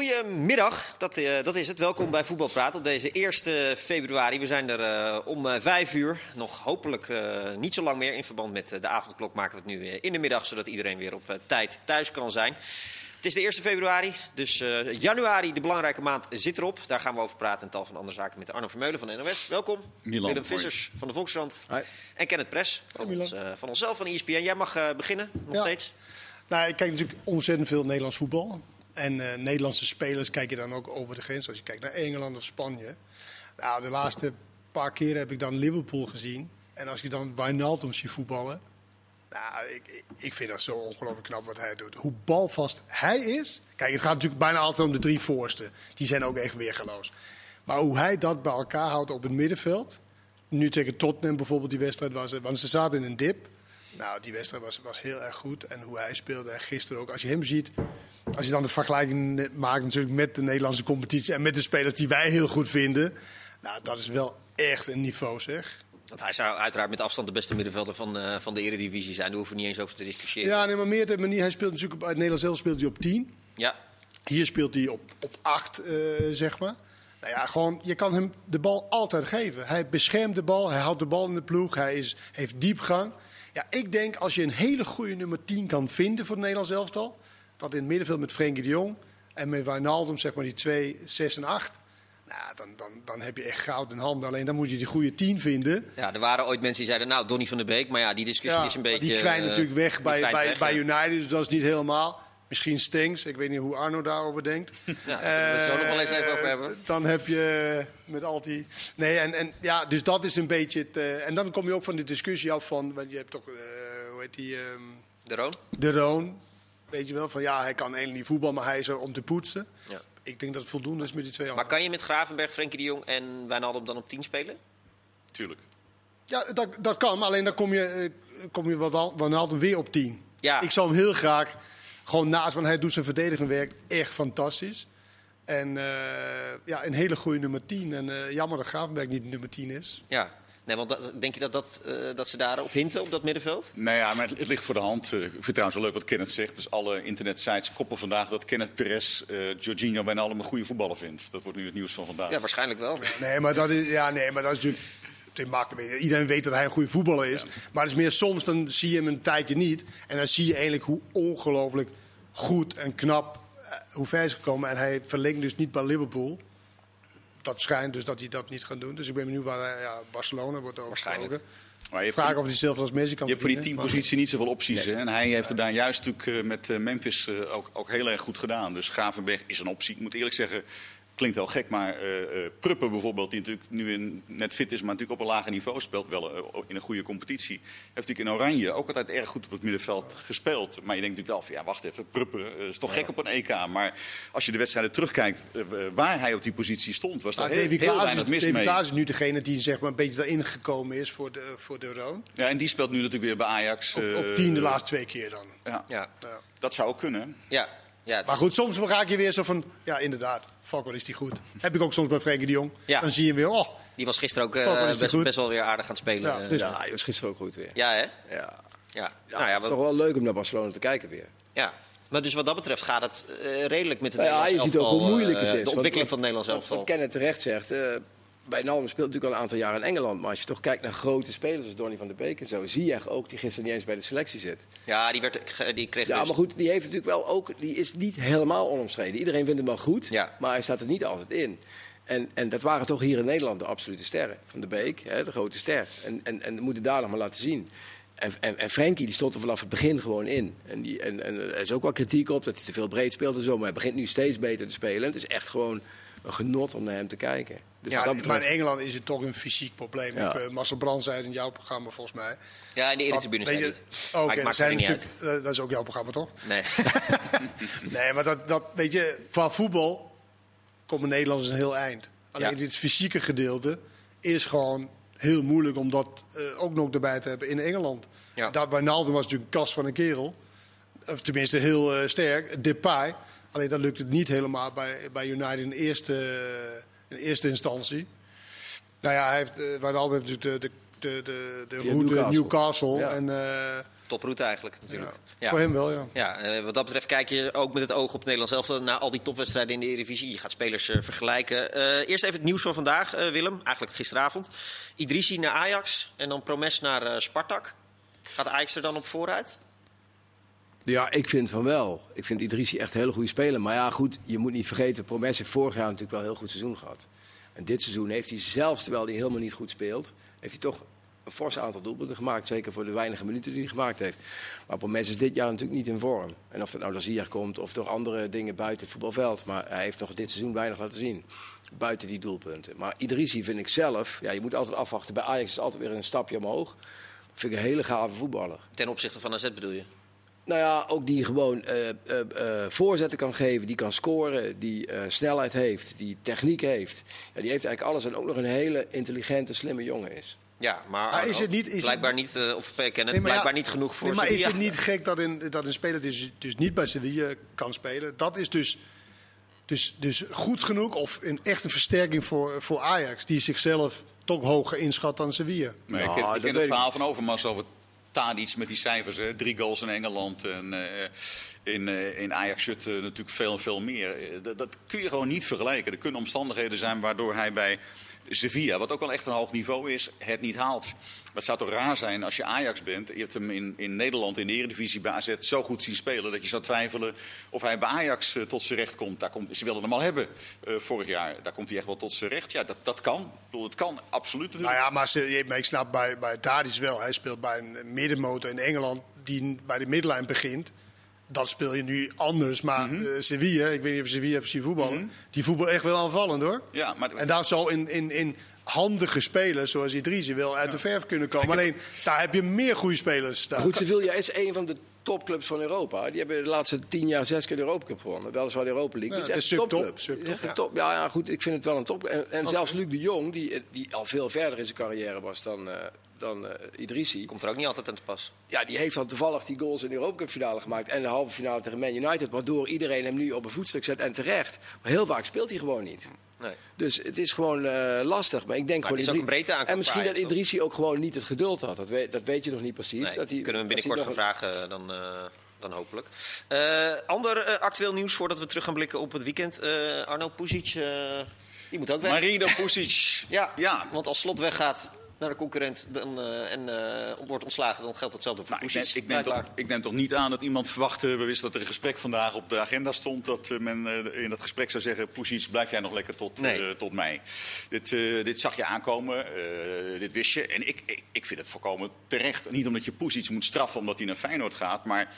Goedemiddag, dat, uh, dat is het. Welkom bij Voetbalpraat op deze 1 februari. We zijn er uh, om uh, 5 uur. Nog hopelijk niet zo lang meer. In verband met de avondklok maken we het nu in de middag, zodat iedereen weer op tijd thuis kan zijn. Het is de 1 februari, dus januari, de belangrijke maand, zit erop. Daar gaan we over praten en tal van andere zaken met Arno Vermeulen van de NOS. Welkom. Milan, Willem Vissers van de Volkskrant. Hi. En Kenneth Press van, ons, van onszelf, van ESPN. Jij mag beginnen, nog ja. steeds. Nou, ik kijk natuurlijk ontzettend veel Nederlands voetbal. En uh, Nederlandse spelers kijk je dan ook over de grens. Als je kijkt naar Engeland of Spanje. Nou, de laatste paar keren heb ik dan Liverpool gezien. En als je dan Wijnaldum ziet voetballen. Nou, ik, ik vind dat zo ongelooflijk knap wat hij doet. Hoe balvast hij is. Kijk, het gaat natuurlijk bijna altijd om de drie voorsten. Die zijn ook echt weergeloos. Maar hoe hij dat bij elkaar houdt op het middenveld. Nu tegen Tottenham bijvoorbeeld die wedstrijd was. Want ze zaten in een dip. Nou, die wedstrijd was, was heel erg goed. En hoe hij speelde en gisteren ook. Als je hem ziet. Als je dan de vergelijking maakt natuurlijk met de Nederlandse competitie. En met de spelers die wij heel goed vinden. Nou, dat is wel echt een niveau zeg. Want hij zou uiteraard met afstand de beste middenvelder van, uh, van de Eredivisie zijn. Daar hoeven we niet eens over te discussiëren. Ja, nee, maar meer de manier. Hij speelt natuurlijk uit Nederland zelf speelt hij op 10. Ja. Hier speelt hij op, op 8, uh, zeg maar. Nou ja, gewoon, je kan hem de bal altijd geven. Hij beschermt de bal, hij houdt de bal in de ploeg, hij is, heeft diepgang. Ja, ik denk als je een hele goede nummer 10 kan vinden voor het Nederlands elftal. Dat in het middenveld met Frenkie de Jong en met Wijnaldum, zeg maar die 2, 6 en 8. Nou, dan, dan, dan heb je echt goud in handen. Alleen dan moet je die goede 10 vinden. Ja, er waren ooit mensen die zeiden, nou, Donny van der Beek. Maar ja, die discussie ja, is een beetje... Die kwijt natuurlijk weg bij, bij, weg, bij. United, dus dat is niet helemaal. Misschien Stengs, ik weet niet hoe Arno daarover denkt. Ja, daar we het zo nog wel eens even over hebben. Dan heb je met al die. Nee, en, en ja, dus dat is een beetje het. uh, en dan kom je ook van de discussie af van. Want je hebt ook, uh, hoe heet die? Um, De Roon? de Roon. Weet je wel, van ja, hij kan eigenlijk niet voetbal, maar hij is er om te poetsen. Ja. Ik denk dat het voldoende is met die twee Maar anderen. kan je met Gravenberg, Frenkie de Jong en Wijnaldum dan op 10 spelen? Tuurlijk. Ja, dat, dat kan, maar alleen dan kom je, uh, kom je wat Wijnaldum weer op 10. Ja. Ik zou hem heel graag gewoon naast, want hij doet zijn verdedigend werk echt fantastisch. En uh, ja, een hele goede nummer 10. En uh, jammer dat Gravenberg niet nummer 10 is. Ja. Nee, want dat, denk je dat, dat, uh, dat ze daarop hinten, op dat middenveld? Nou ja, maar het, het ligt voor de hand. Uh, ik vind het trouwens wel leuk wat Kenneth zegt. Dus alle internetsites koppen vandaag dat Kenneth Perez uh, Jorginho bijna allemaal een goede voetballer vindt. Dat wordt nu het nieuws van vandaag. Ja, waarschijnlijk wel. Nee, maar dat is, ja, nee, maar dat is natuurlijk te makkelijk. Iedereen weet dat hij een goede voetballer is. Ja. Maar het is meer soms, dan zie je hem een tijdje niet. En dan zie je eigenlijk hoe ongelooflijk goed en knap hoe ver is gekomen. En hij verlengt dus niet bij Liverpool. Dat schijnt dus dat hij dat niet gaat doen. Dus ik ben benieuwd waar ja, Barcelona wordt over Waarschijnlijk. Maar je Vraag of hij hetzelfde als Messi kan Je hebt voor die teampositie niet zoveel opties. Nee. Hè? En hij heeft het daar juist natuurlijk met uh, Memphis ook, ook heel erg goed gedaan. Dus Gravenberg is een optie. Ik moet eerlijk zeggen, klinkt wel gek, maar uh, Pruppen bijvoorbeeld, die natuurlijk nu in, net fit is, maar natuurlijk op een lager niveau speelt, wel uh, in een goede competitie. Heeft natuurlijk in Oranje ook altijd erg goed op het middenveld gespeeld. Maar je denkt natuurlijk wel van, ja wacht even, Pruppen is toch ja. gek op een EK. Maar als je de wedstrijden terugkijkt waar hij op die positie stond, was daar nou, heel, heel weinig is, mis mee. Klaas is nu degene die zeg maar, een beetje daarin gekomen is voor de, voor de Roon. Ja, en die speelt nu natuurlijk weer bij Ajax. Op, op tien de laatste twee keer dan. Ja. Ja. ja. Dat zou ook kunnen. Ja. Ja, maar goed, soms raak je weer zo van, ja inderdaad, fuck wat is die goed. Heb ik ook soms bij Frenkie de Jong. Ja. Dan zie je hem weer, oh. Die was gisteren ook uh, best, best, wel weer aardig aan het spelen. Ja, dus ja hij was gisteren ook goed weer. Ja, hè? Ja. Ja. ja, nou, ja het is toch wel leuk om naar Barcelona te kijken weer. Ja. Maar dus wat dat betreft gaat het uh, redelijk met het nou ja, Nederlands je ziet ook hoe moeilijk het is. Uh, de ontwikkeling wat, van het Nederlands elftal. Wat Kenneth terecht zegt, uh, bij Nalm speelt natuurlijk al een aantal jaar in Engeland. Maar als je toch kijkt naar grote spelers als Donny van der Beek en zo, zie je ook die gisteren niet eens bij de selectie zit. Ja, die, werd, die kreeg Ja, dus... maar goed, die heeft natuurlijk wel ook, die is niet helemaal onomstreden. Iedereen vindt hem wel goed, ja. maar hij staat er niet altijd in. En, en dat waren toch hier in Nederland de absolute sterren. Van de Beek, hè, de grote ster. En, en, en moeten daar nog maar laten zien. En, en, en Frenkie die stond er vanaf het begin gewoon in. En, die, en, en er is ook wel kritiek op dat hij te veel breed speelt en zo. Maar hij begint nu steeds beter te spelen. En het is echt gewoon een genot om naar hem te kijken. Dus ja, betreft... maar in Engeland is het toch een fysiek probleem. Ja. Ik, uh, Marcel Brand zei het in jouw programma volgens mij. Ja, in de Eredivisie zei het. Oh, Oké, okay, zijn natuurlijk. Uh, dat is ook jouw programma toch? Nee. nee, maar dat, dat, weet je, qua voetbal komen Nederlanders een heel eind. Alleen ja. dit fysieke gedeelte is gewoon heel moeilijk om dat uh, ook nog erbij te hebben in Engeland. Ja. Daar, Wijnaldum was natuurlijk een kast van een kerel. Of tenminste heel uh, sterk. Depay. Alleen dat lukt het niet helemaal bij, bij United in eerste, in eerste instantie. Nou ja, hij heeft, uh, Wijnaldum heeft natuurlijk de, de, de, de, de route Newcastle. Newcastle. Ja. En, eh, Toproute eigenlijk natuurlijk. ja, Voor hem wel, ja. Ja, eh, wat dat betreft kijk je ook met het oog op het Nederlands elftal naar al die topwedstrijden in de Eredivisie. Je gaat spelers eh, vergelijken. Eh, eerst even het nieuws van vandaag, eh, Willem. Eigenlijk gisteravond. Idrissi naar Ajax en dan Promes naar eh, Spartak. Gaat Ajax er dan op vooruit? Ja, ik vind van wel. Ik vind Idrissi echt een hele goede speler. Maar ja, goed, je moet niet vergeten, Promes heeft vorig jaar natuurlijk wel een heel goed seizoen gehad. En dit seizoen heeft hij zelfs, terwijl hij helemaal niet goed speelt, heeft hij toch een fors aantal doelpunten gemaakt. Zeker voor de weinige minuten die hij gemaakt heeft. Maar Promes is dit jaar natuurlijk niet in vorm. En of dat nou door Ziyech komt of door andere dingen buiten het voetbalveld. Maar hij heeft nog dit seizoen weinig laten zien. Buiten die doelpunten. Maar Idrissi vind ik zelf, ja, je moet altijd afwachten. Bij Ajax is altijd weer een stapje omhoog. Vind ik een hele gave voetballer. Ten opzichte van AZ bedoel je? Nou ja, ook die gewoon eh, eh, eh, voorzetten kan geven, die kan scoren, die eh, snelheid heeft, die techniek heeft. Ja, die heeft eigenlijk alles en ook nog een hele intelligente, slimme jongen is. Ja, maar, Maar is het niet- is het- blijkbaar niet, eh, of Nee, maar blijkbaar ja, niet genoeg voor Nee, maar is het niet gek dat een, dat een speler dus, dus niet bij Sevilla kan spelen? Dat is dus, dus, dus goed genoeg of een, echt een versterking voor, voor Ajax... die zichzelf toch hoger inschat dan Sevilla. Nee, Nou, ik ken, dat ik ken het ik verhaal van Overmars over Tadic met die cijfers. Hè. Drie goals in Engeland en eh, in, eh, in Ajax eh, natuurlijk veel en veel meer. Dat kun je gewoon niet vergelijken. Er kunnen omstandigheden zijn waardoor hij bij Sevilla, wat ook wel echt een hoog niveau is, het niet haalt. Het zou toch raar zijn als je Ajax bent. Je hebt hem in, in Nederland in de Eredivisie bij AZ zo goed zien spelen... dat je zou twijfelen of hij bij Ajax eh, tot zijn recht komt. Daar komt ze wilden hem al hebben eh, vorig jaar. Daar komt hij echt wel tot zijn recht. Ja, dat, dat kan. Ik bedoel, het kan absoluut. Nou ja, maar, maar ik snap bij, bij Tadic wel. Hij speelt bij een middenmotor in Engeland die bij de midlijn begint. Dat speel je nu anders. Maar Mhm. eh, Sevilla, ik weet niet of je Sevilla zien voetballen... die voetbal echt wel aanvallend hoor. Ja, maar En daar zal in, in, in handige spelers zoals Idrissi wel uit de verf kunnen komen. Alleen, daar heb je meer goede spelers. Daar. Goed, Sevilla is een van de topclubs van Europa. Die hebben de laatste tien jaar zes keer de Europa Cup gewonnen. Weliswaar de Europa League. Ja, dat is de echt een subtop, ja. top. Ja, ja, goed, ik vind het wel een top. En, en zelfs Luc de Jong, die, die al veel verder in zijn carrière was dan, eh dan eh, Idrissi. Komt er ook niet altijd aan te pas. Ja, die heeft dan toevallig die goals in de Europa Cup finale gemaakt. En de halve finale tegen Man United. Waardoor iedereen hem nu op een voetstuk zet en terecht. Maar heel vaak speelt hij gewoon niet. Nee. Dus het is gewoon eh, lastig. Maar ik denk Maar het gewoon is ook een breedte En misschien dat Ajax, Idrissi ook gewoon niet het geduld had. Dat weet, dat weet je nog niet precies. Nee, dat hij, kunnen we hem binnenkort gaan vragen dan, eh, dan hopelijk. Eh, ander eh, actueel nieuws voordat we terug gaan blikken op het weekend. Eh, Arno Puzic, eh, die moet ook weg. Marino Pusic. Ja, ja. want als Slot weggaat naar de concurrent dan, eh, en eh, wordt ontslagen, dan geldt hetzelfde voor Nou, ik, neem, ik, neem toch, ik neem toch niet aan dat iemand verwachtte, we wisten dat er een gesprek vandaag op de agenda stond, dat eh, men in dat gesprek zou zeggen, Pusic, blijf jij nog lekker tot, Nee. tot mei. Dit, dit zag je aankomen, dit wist je. En ik, ik, ik vind het volkomen terecht. Niet omdat je Pusic moet straffen omdat hij naar Feyenoord gaat, maar...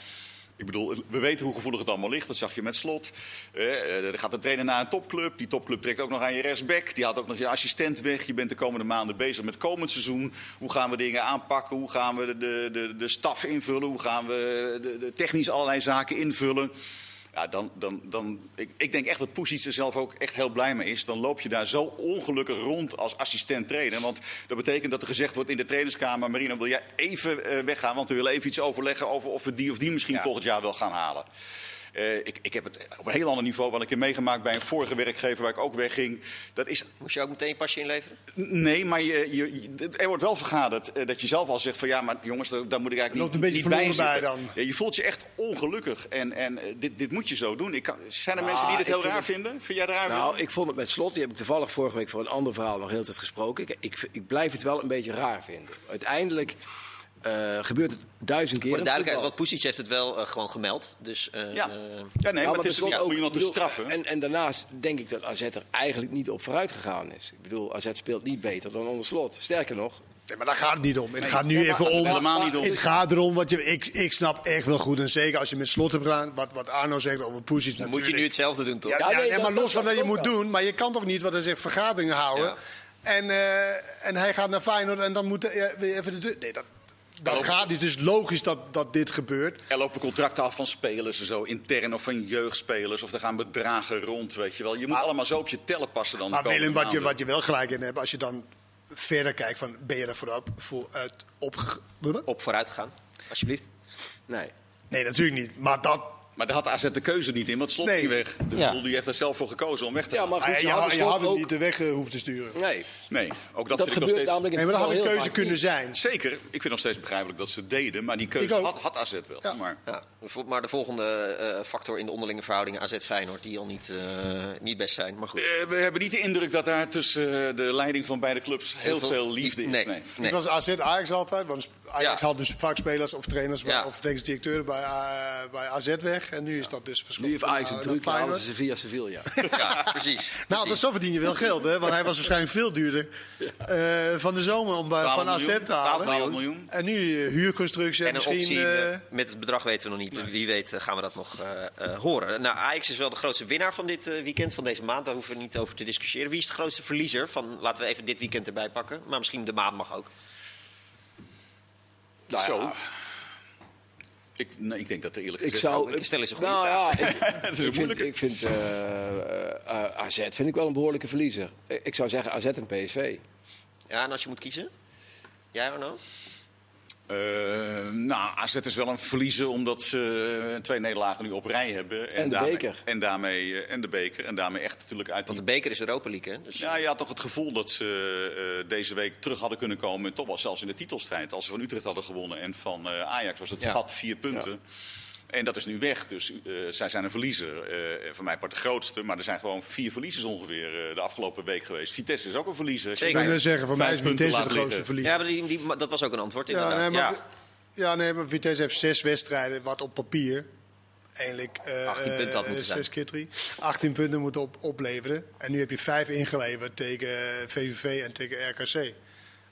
Ik bedoel, we weten hoe gevoelig het allemaal ligt. Dat zag je met slot. Eh, eh, er gaat een trainer naar een topclub. Die topclub trekt ook nog aan je rechtsback. Die haalt ook nog je assistent weg. Je bent de komende maanden bezig met komend seizoen. Hoe gaan we dingen aanpakken? Hoe gaan we de, de, de, de staf invullen? Hoe gaan we de, de technisch allerlei zaken invullen? Ja, dan, dan, dan, ik, ik denk echt dat Pusic er zelf ook echt heel blij mee is. Dan loop je daar zo ongelukkig rond als assistent trainer. Want dat betekent dat er gezegd wordt in de trainerskamer... Marino, wil jij even eh, weggaan? Want we willen even iets overleggen over of we die of die misschien Ja. volgend jaar wel gaan halen. Eh, ik, ik heb het op een heel ander niveau wel een keer meegemaakt bij een vorige werkgever waar ik ook wegging. Dat is Moest je ook meteen een pasje inleveren? Nee, maar je, je, je- er wordt wel vergaderd eh, dat je zelf al zegt van ja, maar jongens, daar, daar moet ik eigenlijk Loopt niet, een beetje niet bij dan. Ja, je voelt je echt ongelukkig en, en eh, dit, dit moet je zo doen. Ik kan, zijn er Nou, mensen die dit ik heel raar het- vinden? Vind jij het raar? Nou, ik vond het met slot. Die heb ik toevallig vorige week voor een ander verhaal nog heel tijd gesproken. Ik, ik, ik blijf het wel een beetje raar vinden. Uiteindelijk eh, gebeurt het duizend keer. Voor de duidelijkheid, want Puzic heeft het wel eh, gewoon gemeld. Dus, eh, ja. eh, ja, nee, maar het is ja, ook- om iemand te bedoel, straffen. En, en daarnaast denk ik dat AZ er eigenlijk niet op vooruit gegaan is. Ik bedoel, AZ speelt niet beter dan onder slot. Sterker nog, Nee, maar daar gaat het niet om. Het gaat nu maar- even om. helemaal niet om. Het gaat erom, wat je, ik, ik snap echt wel goed. En zeker als je met slot hebt gedaan, wat, wat Arno zegt over Pusic dan moet je nu hetzelfde doen, toch? Ja, Ja, ja, nee, nee, dat- maar dat- los van dat je moet doen. Maar je kan toch niet, wat hij zegt, vergaderingen houden. Ja. En, eh, en hij gaat naar Feyenoord en dan moet hij weer even de deur... Nee, dat, dat gaat niet. Het is logisch dat, dat dit gebeurt. Er lopen contracten af van spelers, en zo intern of van jeugdspelers. Of er gaan bedragen rond, weet je wel. Je moet allemaal zo op je tellen passen dan. Maar Willem, wat je, wat je wel gelijk in hebt, als je dan verder kijkt van... Ben je er vooruit, vooruit op... Op vooruit gaan, alsjeblieft. nee. Nee, natuurlijk niet. Maar dat, Maar daar had AZ de keuze niet in, want slot Nee. ging weg. De Ja. boel die heeft er zelf voor gekozen om weg te Ja, gaan. maar goed, Ah, je, had- je Slot had hem ook- niet de weg eh, hoeven te sturen. Nee, Nee, ook dat, dat, vind ik nog gebeurt steeds... namelijk in Nee, maar dat had een keuze vaak kunnen niet. zijn. Zeker, ik vind nog steeds begrijpelijk dat ze het deden, maar die keuze had, had AZ wel. Ja. Maar, Ja, maar de volgende eh, factor in de onderlinge verhoudingen AZ-Feyenoord... die al niet, eh, niet best zijn, maar goed. Eh, we hebben niet de indruk dat daar tussen de leiding van beide clubs heel, veel- veel liefde is. nee. Nee. Nee. Het was AZ Ajax altijd. Want Ajax Ja. had dus vaak spelers of trainers Ja. of technisch directeuren bij, bij AZ weg. En nu is dat dus verschoven. Nu heeft Ajax een truc, halen ze via Sevilla. Ja, precies. Nou, dat zo verdien je wel geld, hè? Want hij was waarschijnlijk veel duurder eh, van de zomer om bij, 12 van AZ te halen. 12 miljoen. En nu eh, huurconstructie en misschien... optie, eh, eh, met het bedrag weten we nog niet. Wie weet eh, gaan we dat nog eh, eh, horen. Nou, Ajax is wel de grootste winnaar van dit eh, weekend, van deze maand. Daar hoeven we niet over te discussiëren. Wie is de grootste verliezer van, laten we even dit weekend erbij pakken. Maar misschien de maand mag ook. Nou Zo. ja, Ik, nee, ik denk dat er eerlijk ik gezegd... zou... ik stel eens een goede nou, vraag. Ja, ik, is een ik vind, ik vind eh, eh, AZ vind ik wel een behoorlijke verliezer. Ik zou zeggen AZ en PSV. Ja, en als je moet kiezen? Jij, Arno? Eh, nou, AZ is wel een verliezer omdat ze eh, twee nederlagen nu op rij hebben. En de daarmee, beker. En, daarmee, eh, en de beker. En daarmee echt natuurlijk uit Want de beker is Europa League, hè? Dus Ja, je had toch het gevoel dat ze eh, deze week terug hadden kunnen komen. En toch wel zelfs in de titelstrijd. Als ze van Utrecht hadden gewonnen en van eh, Ajax was het Ja. schat vier punten. En dat is nu weg. Dus eh, zij zijn een verliezer. Eh voor mij part de grootste. Maar er zijn gewoon vier verliezers ongeveer eh, de afgelopen week geweest. Vitesse is ook een verliezer. Zeker. ik wil zeggen, voor mij is Vitesse de grootste liggen. verliezer. ja, maar die, die, dat was ook een antwoord, Ja, inderdaad. nee, maar, Ja. ja, nee, maar Vitesse heeft zes wedstrijden, wat op papier eigenlijk eh, 18 punten had moeten zes keer drie. 18 punten moeten op, opleveren. En nu heb je vijf ingeleverd tegen VVV en tegen RKC.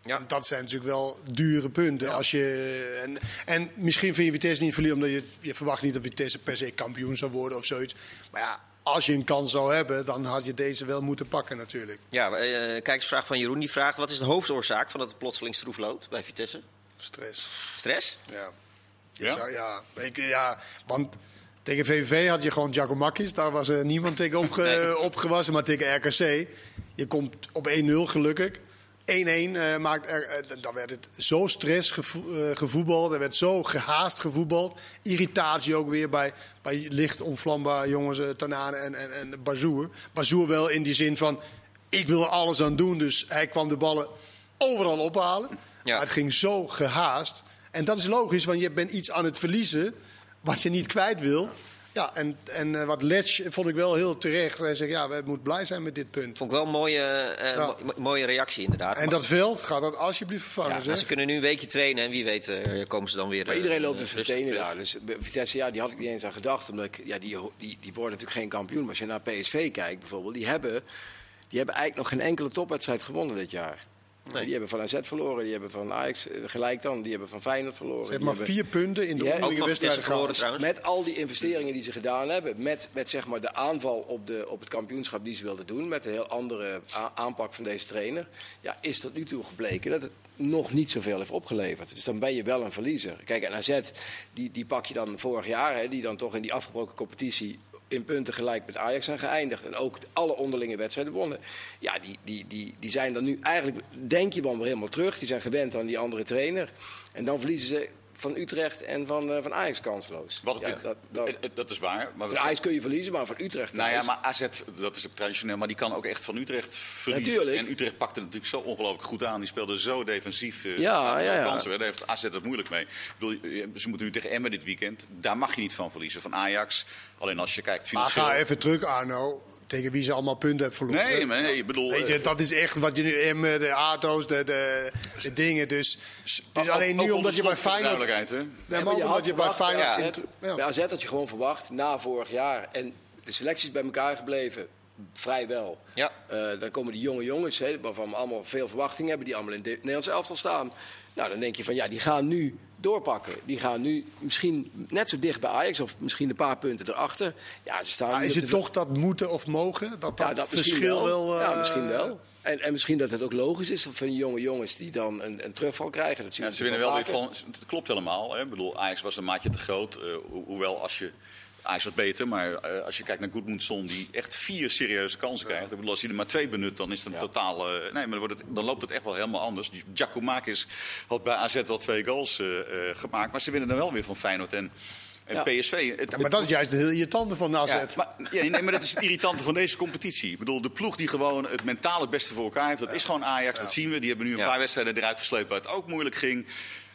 Ja. En dat zijn natuurlijk wel dure punten. Als je, en, en misschien vind je Vitesse niet verliezen, omdat je, je verwacht niet dat Vitesse per se kampioen zou worden of zoiets. Maar ja, als je een kans zou hebben, dan had je deze wel moeten pakken natuurlijk. Ja, eh kijkersvraag van Jeroen. Die vraagt, wat is de hoofdoorzaak van dat het plotseling stroef loopt bij Vitesse? Stress. Stress? Ja. Je Ja? zou- ja, ik, ja, want tegen VVV had je gewoon Giacomakis. Daar was er niemand tegen opge, opgewassen. Maar tegen RKC, je komt op 1-0 gelukkig. 1-1 eh, maakt er, eh, dan werd het zo stress gevo- eh, gevoetbald. Er werd zo gehaast gevoetbald. Irritatie ook weer bij, bij licht onvlambaar jongens Tanane en, en, en Bazoer. Bazoer wel in die zin van, ik wil er alles aan doen. Dus hij kwam de ballen overal ophalen. Ja. Maar het ging zo gehaast. En dat is logisch, want je bent iets aan het verliezen wat je niet kwijt wil. Ja, en, en eh, wat Letch vond ik wel heel terecht. Hij zegt, ja, we moeten blij zijn met dit punt. Vond ik wel een mooie, eh, Ja. mo- mooie reactie inderdaad. En dat veld gaat dat alsjeblieft vervangen, ja, ze kunnen nu een weekje trainen en wie weet eh, komen ze dan weer... Maar iedereen loopt dus terug. daar. Dus Vitesse, ja, die had ik niet eens aan gedacht. Omdat ik, ja, die, die, die worden natuurlijk geen kampioen. Maar als je naar PSV kijkt bijvoorbeeld, die hebben, die hebben eigenlijk nog geen enkele topwedstrijd gewonnen dit jaar. Nee. Die hebben van AZ verloren, die hebben van Ajax eh, gelijk dan, die hebben van Feyenoord verloren. Ze hebben maar hebben- vier punten in de onderlinge wedstrijden gehad. Met al die investeringen die ze gedaan hebben, met, met zeg maar de aanval op, de, op het kampioenschap die ze wilden doen, met een heel andere aanpak van deze trainer, ja, is tot nu toe gebleken dat het nog niet zoveel heeft opgeleverd. Dus dan ben je wel een verliezer. Kijk, en AZ, die, die pak je dan vorig jaar, hè, die dan toch in die afgebroken competitie in punten gelijk met Ajax zijn geëindigd. En ook alle onderlinge wedstrijden wonnen. Ja, die, die, die, die zijn dan nu eigenlijk, denk je wel weer helemaal terug. Die zijn gewend aan die andere trainer. En dan verliezen ze van Utrecht en van, eh, van Ajax kansloos. Wat Ja, dat, dat, eh, eh, dat is waar. Maar van Ajax kun je verliezen, maar van Utrecht Nou ja, maar AZ, dat is ook traditioneel, maar die kan ook echt van Utrecht verliezen. Natuurlijk. En Utrecht pakte het natuurlijk zo ongelooflijk goed aan. Die speelde zo defensief. eh, Ja, ja, ja. kansen. Daar heeft AZ het moeilijk mee. Ik bedoel, ze moeten nu tegen Emmen dit weekend. Daar mag je niet van verliezen. Van Ajax. Alleen als je kijkt Maar ga even terug, Arno, tegen wie ze allemaal punten hebben verloren. Nee, maar nee, ik bedoel... Weet je, eh, dat is echt wat je nu Emmen, de Ato's, de, de, de dingen. Dus, dus alleen ook nu omdat je bij Feyenoord... Nee, Ja, maar omdat had je bij Feyenoord... ja, Ja. Bij AZ had je gewoon verwacht, na vorig jaar. En de selectie is bij elkaar gebleven, vrijwel. Ja. Eh, dan komen die jonge jongens, hè, waarvan we allemaal veel verwachtingen hebben, die allemaal in het Nederlands elftal staan. Nou, dan denk je van ja, die gaan nu doorpakken. Die gaan nu misschien net zo dicht bij Ajax, of misschien een paar punten erachter. Ja, ze staan Maar is het de- toch dat moeten of mogen? Dat dat, ja, dat misschien verschil wel... ja, eh, misschien wel. En, en misschien dat het ook logisch is van jonge jongens die dan een, een terugval krijgen. Dat zien Ja, ze winnen wel weer van. Het klopt helemaal. Hè. Ik bedoel, Ajax was een maatje te groot. eh, ho- hoewel als je. Ajax wat beter, maar eh, als je kijkt naar Goedmoedson, die echt vier serieuze kansen krijgt. Ik bedoel, als hij er maar twee benut, dan is het een Ja. totaal. eh, nee, maar dan, wordt het, dan loopt het echt wel helemaal anders. Giacomakis had bij AZ wel twee goals eh, gemaakt, maar ze winnen dan wel weer van Feyenoord en, En Ja. PSV... Het, Ja, maar dat is juist het heel irritante van AZ. ja, maar, ja, nee, maar dat is het irritante van deze competitie. Ik bedoel, de ploeg die gewoon het mentaal het beste voor elkaar heeft, dat is gewoon Ajax. Dat zien we. Die hebben nu een paar wedstrijden eruit gesleept waar het ook moeilijk ging.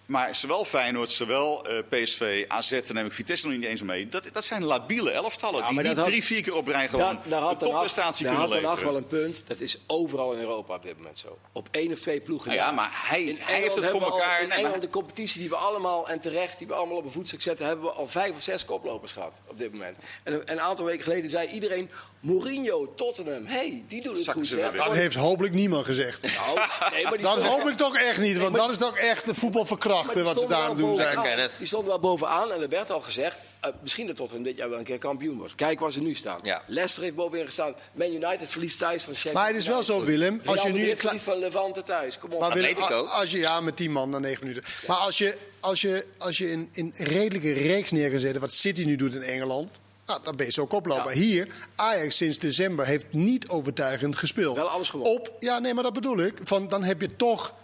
Maar zowel Feyenoord, zowel eh, PSV, AZ, daar neem ik Vitesse nog niet eens mee. Dat, dat zijn labiele elftallen Ja, die niet had- drie, vier keer op rij gewoon Daar, daar had een topprestatie daar kunnen had Hag leveren. wel een punt. Dat is overal in Europa op dit moment zo. Op één of twee ploegen. Nou ja, maar hij- In hij heeft het voor al- elkaar. In Nee, Engeland, maar- de competitie die we allemaal, en terecht, die we allemaal op een voetstuk zetten, hebben we al vijf of zes koplopers gehad op dit moment. En een, een aantal weken geleden zei iedereen, Mourinho, Tottenham, hey, die doen het Zakken goed. zeg. Dat heeft hopelijk niemand gezegd. Nou, nee, maar die Dat hoop ik toch echt niet, want dat is toch echt de voetbal wat ze daar aan doen zijn. bovenaan. Die stonden wel bovenaan en er werd al gezegd, eh, misschien dat Tottenham dit jaar wel een keer kampioen wordt. Kijk waar ze nu staan. Ja. Leicester heeft bovenin gestaan. Man United verliest thuis van Sheffield Maar het is wel zo. Willem, als je nu verliest van Levante thuis. Kom op. Maar Willem, als je, ja, met 10 man na 9 minuten. Maar als je, als je, als je een, een redelijke reeks neer kan zetten, wat City nu doet in Engeland, nou, dan ben je zo koploper. Ja. Hier, Ajax sinds december heeft niet overtuigend gespeeld. Wel alles gewonnen. Op, ja, nee, maar dat bedoel ik. Van, dan heb je toch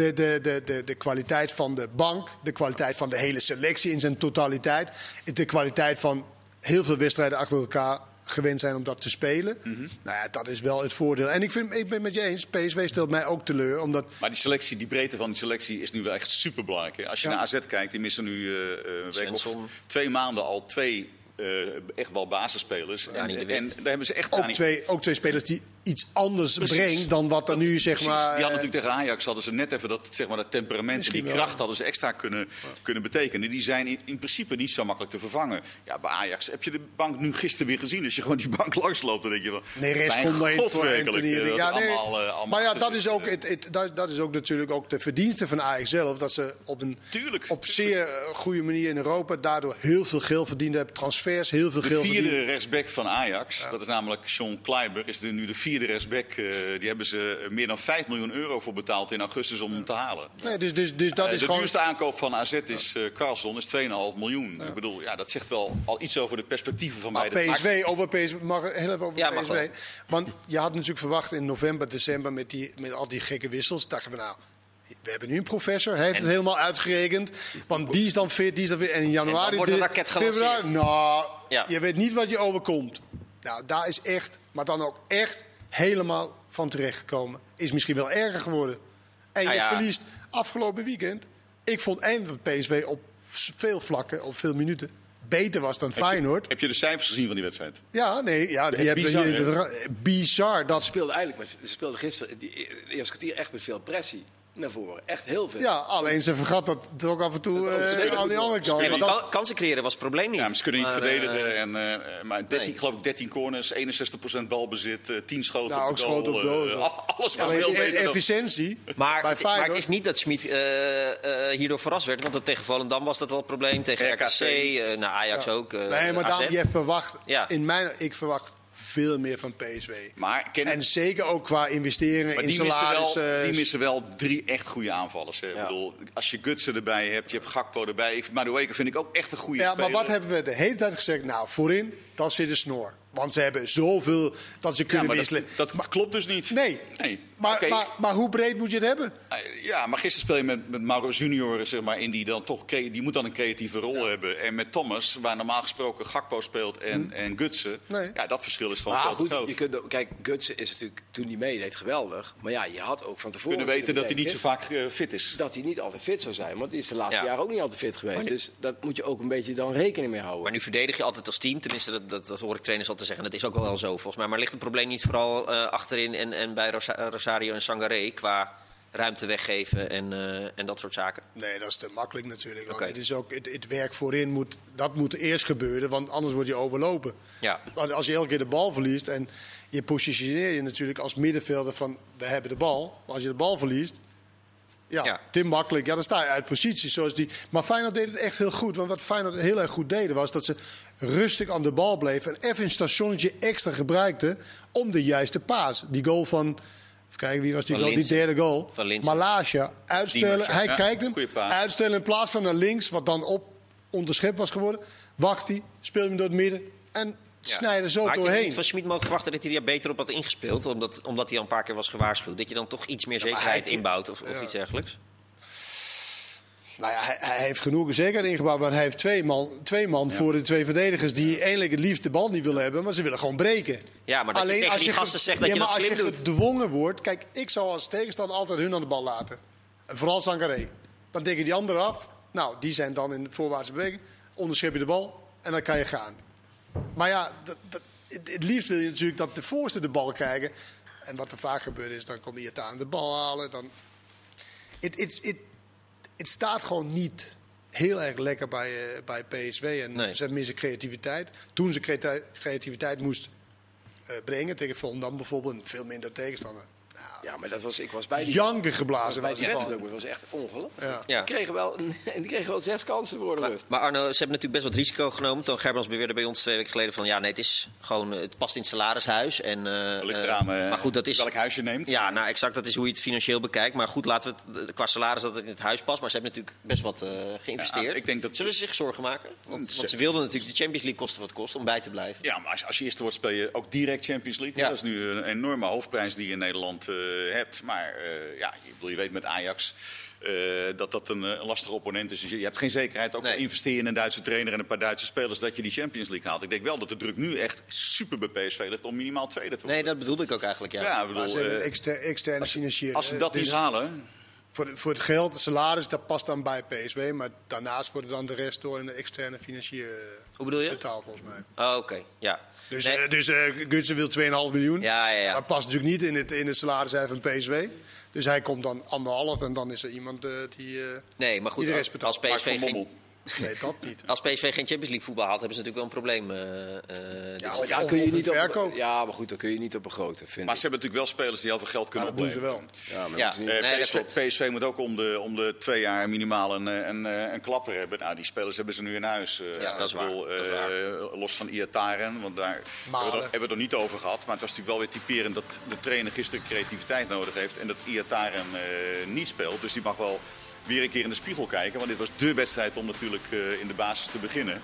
de, de, de, de, de kwaliteit van de bank, de kwaliteit van de hele selectie in zijn totaliteit, de kwaliteit van heel veel wedstrijden achter elkaar gewend zijn om dat te spelen. Mhm. Nou ja, dat is wel het voordeel. En ik, vind, ik ben het met je eens, PSV stelt mij ook teleur, omdat Maar die selectie, die breedte van die selectie is nu wel echt super belangrijk. Als je Ja. naar AZ kijkt, die missen nu eh, eh, een week of twee maanden al twee eh, echt wel basisspelers. En, en daar hebben ze echt ook twee, ook twee spelers die iets anders Precies. brengt dan wat er nu zeg Precies. maar. die hadden eh, natuurlijk tegen Ajax hadden ze net even dat, zeg maar, dat temperament en die wel. kracht hadden ze extra kunnen, kunnen betekenen. Die zijn in, in principe niet zo makkelijk te vervangen. Ja, bij Ajax heb je de bank nu gisteren weer gezien. Als je gewoon die bank langsloopt, dan denk je wel. Nee, rest komt voor Anthony. eh, dat Ja, nee. allemaal, eh, allemaal maar ja, dat is, ook, het, het, dat, dat is ook natuurlijk ook de verdienste van Ajax zelf. Dat ze op een Tuurlijk. op zeer goede manier in Europa daardoor heel veel geld verdiend hebben. Transfers, heel veel De geld vierde verdiend. rechtsback van Ajax, dat is namelijk Sean Kleiber, is de, nu de vierde rechtsback. eh, die hebben ze meer dan 5 miljoen euro voor betaald in augustus om hem te halen. Nee, dus, dus, dus dat Eh, is de gewoon. duurste aankoop van AZ is eh Carlson, is 2,5 miljoen. Ik bedoel, ja, dat zegt wel al iets over de perspectieven van Maar beide. PSV, over PSV, mag heel even over Ja, wel. Want je had natuurlijk verwacht in november, december met, die, met al die gekke wissels. Dachten we nou, we hebben nu een professor, hij heeft het helemaal uitgerekend. Want die is dan fit, die is dan fit. En in januari... dan wordt een dit- raket gelanceerd. Nou, Ja. je weet niet wat je overkomt. Nou, daar is echt, maar dan ook echt helemaal van terechtgekomen. Is misschien wel erger geworden. En Nou je ja. verliest afgelopen weekend. Ik vond eindelijk dat PSV op veel vlakken, op veel minuten, beter was dan Feyenoord. Heb je de cijfers gezien van die wedstrijd? Ja, nee, ja, die hebben bizar, hier hè? de- bizar. Dat speelde eigenlijk met, ze speelde gisteren die e- eerste kwartier echt met veel pressie naar voren. Echt heel veel. ja, alleen ze vergat dat het ook af en toe eh, zeker aan die andere kant. Nee, want kansen creëren was het probleem niet. Ja, maar ze kunnen niet Maar, verdedigen. eh, En, eh, maar 13, nee. geloof ik 13 corners, 61% balbezit, eh 10 schoten Nou, op ook goal. schoten op doel, zo. alles Ja, was veel e- beter efficiëntie Maar, bij maar het is niet dat Schmid eh, eh, hierdoor verrast werd. Want dat tegen Volendam was dat al het probleem. Tegen RKC. RKC, eh nou, Ajax ook. eh, nee, maar dan, je verwacht, Ja. in mijn, ik verwacht veel meer van PSV. Maar, ken, En zeker ook qua investeringen maar in die, missen salaris. wel, eh, die missen wel drie echt goede aanvallers. Hè. Ik Ja. bedoel, als je Gutsen erbij hebt, je hebt Gakpo erbij. Madueke vind ik ook echt een goede ja, speler. maar wat hebben we de hele tijd gezegd? Nou, voorin, dat zit de snor. Want ze hebben zoveel dat ze ja, kunnen maar wisselen. dat, dat klopt dus niet. Nee, nee. Maar, maar, maar hoe breed moet je het hebben? Eh, Ja, maar gisteren speel je met, met Mauro Junior, zeg maar, in die dan toch die moet dan een creatieve rol hebben. En met Thomas, waar normaal gesproken Gakpo speelt en, en Gutsen. Hm. Nee. Ja, dat verschil is gewoon Maar veel te goed, groot. je kunt, kijk, Gutsen is natuurlijk toen hij meedeed geweldig. Maar ja, je had ook van tevoren kunnen weten dat hij niet zo vaak eh, fit is. Dat hij niet altijd fit zou zijn. Want hij is de laatste Ja. jaren ook niet altijd fit geweest. Dus dat moet je ook een beetje dan rekening mee houden. Maar nu verdedig je altijd als team. Tenminste, dat, dat, dat hoor ik trainers altijd zeggen. Dat is ook wel zo volgens mij. Maar ligt het probleem niet vooral eh, achterin en, en bij Rosa- Rosario en Sangaré qua ruimte weggeven en, eh, en dat soort zaken? Nee, dat is te makkelijk natuurlijk. Het, is ook, het, het werk voorin moet, dat moet eerst gebeuren, want anders word je overlopen. Ja. Want als je elke keer de bal verliest en je positioneer je natuurlijk als middenvelder van we hebben de bal. Maar als je de bal verliest, ja, Ja. te makkelijk. Ja, dan sta je uit positie. Zoals die. Maar Feyenoord deed het echt heel goed. Want wat Feyenoord heel erg goed deden was dat ze rustig aan de bal bleven en even een stationnetje extra gebruikten om de juiste paas. Die goal van. Even kijken, wie was die Van goal? Die derde goal. Malasia. Uitstellen. Diemers, ja. Hij Ja, kijkt hem. Uitstellen in plaats van naar links, wat dan op onderschept was geworden. Wacht hij, speelt hem door het midden en snijden zo Maar had je doorheen. niet van Schmid mogen verwachten dat hij er beter op had ingespeeld? Omdat, omdat hij al een paar keer was gewaarschuwd. Dat je dan toch iets meer zekerheid hij- inbouwt of, of ja. iets dergelijks? Nou ja, hij, hij heeft genoeg zeker ingebouwd. Want hij heeft twee man, twee man voor de twee verdedigers die eigenlijk het liefst de bal niet willen hebben. Maar ze willen gewoon breken. Ja, maar dat je tegen die gasten zegt dat ja, je dat als slim je doet. gedwongen wordt. Kijk, ik zou als tegenstander altijd hun aan de bal laten. En vooral Sangaré. Dan je die anderen af. Nou, die zijn dan in de voorwaartse beweging. Onderschep je de bal en dan kan je gaan. Maar ja, dat, dat, het, het liefst wil je natuurlijk dat de voorste de bal krijgen. En wat er vaak gebeurt is, dan komt Iataren de bal halen. Dan... Het, het, het, het staat gewoon niet heel erg lekker bij, eh, bij PSV. En Nee. ze missen creativiteit. Toen ze creati- creativiteit moest eh, brengen, tegen Volendam bijvoorbeeld, veel minder tegenstander. Nou, Ja, maar dat was, ik was bij die, janken geblazen. bij was die wedstrijd. Dat was echt ongelooflijk. Ja. Ja. Die, kregen wel, die kregen wel zes kansen voor de Maar, rust. maar Arno, ze hebben natuurlijk best wat risico genomen. Toon Gerbrands beweerde bij ons twee weken geleden van... ja, nee, het, is gewoon, het past in het salarishuis. En, eh, Ligt eh, eraan eh, maar goed, dat is, welk huis je neemt. Ja, nou exact, dat is hoe je het financieel bekijkt. Maar goed, laten we het qua salaris dat het in het huis past. Maar ze hebben natuurlijk best wat eh, geïnvesteerd. Ja, ik denk dat- Zullen ze zich zorgen maken? Want, Ze- want ze wilden natuurlijk de Champions League kosten wat kost om bij te blijven. Ja, maar als, als je eerste wordt speel je ook direct Champions League. Ja. Dat is nu een enorme hoofdprijs die in Nederland hebt. Maar eh, ja, je, bedoel, je weet met Ajax eh, dat dat een, eh, een lastige opponent is. Dus je, je hebt geen zekerheid, ook Nee. investeer je in een Duitse trainer en een paar Duitse spelers, dat je die Champions League haalt. Ik denk wel dat de druk nu echt super bij PSV ligt om minimaal tweede te worden. Nee, dat bedoelde ik ook eigenlijk, ja. ja, bedoel, ze hebben eh, een exter- externe financier. als ze dat Dus niet halen, Voor, de- voor het geld, het salaris, dat past dan bij PSV. Maar daarnaast wordt het dan de rest door een externe financier eh, Hoe bedoel je? betaald, volgens mij. Oh, oké, ja. Dus, Nee, eh, dus eh, Gutsen wil 2,5 miljoen. Ja, ja, ja. Maar past natuurlijk niet in het, in het salaris van PSV. Dus hij komt dan anderhalf en dan is er iemand eh, die, eh nee, maar goed, die de rest als betaalt. Mark PSV, Bommel. Nee, dat niet. als PSV geen Champions League voetbal haalt... hebben ze natuurlijk wel een probleem. eh, eh, dit Ja, of- kun je niet op, verkoop. ja, maar goed, dan kun je niet op een grote, vind Maar ik. ze hebben natuurlijk wel spelers die heel veel geld Maar kunnen dat doen ze wel. Ja, maar Ja. niet- Eh, Nee, PSV, moet ook om de, om de twee jaar minimaal een, eh, een, eh, een klapper hebben. Nou, die spelers hebben ze nu in huis. Eh, Ja, dat is waar. bedoel, Dat is eh, waar. los van Iataren, want daar hebben we, het, hebben we het nog niet over gehad. Maar het was natuurlijk wel weer typerend dat de trainer gisteren creativiteit nodig heeft. En dat Iataren eh, niet speelt. Dus die mag wel weer een keer in de spiegel kijken. Want dit was dé wedstrijd om natuurlijk eh, in de basis te beginnen.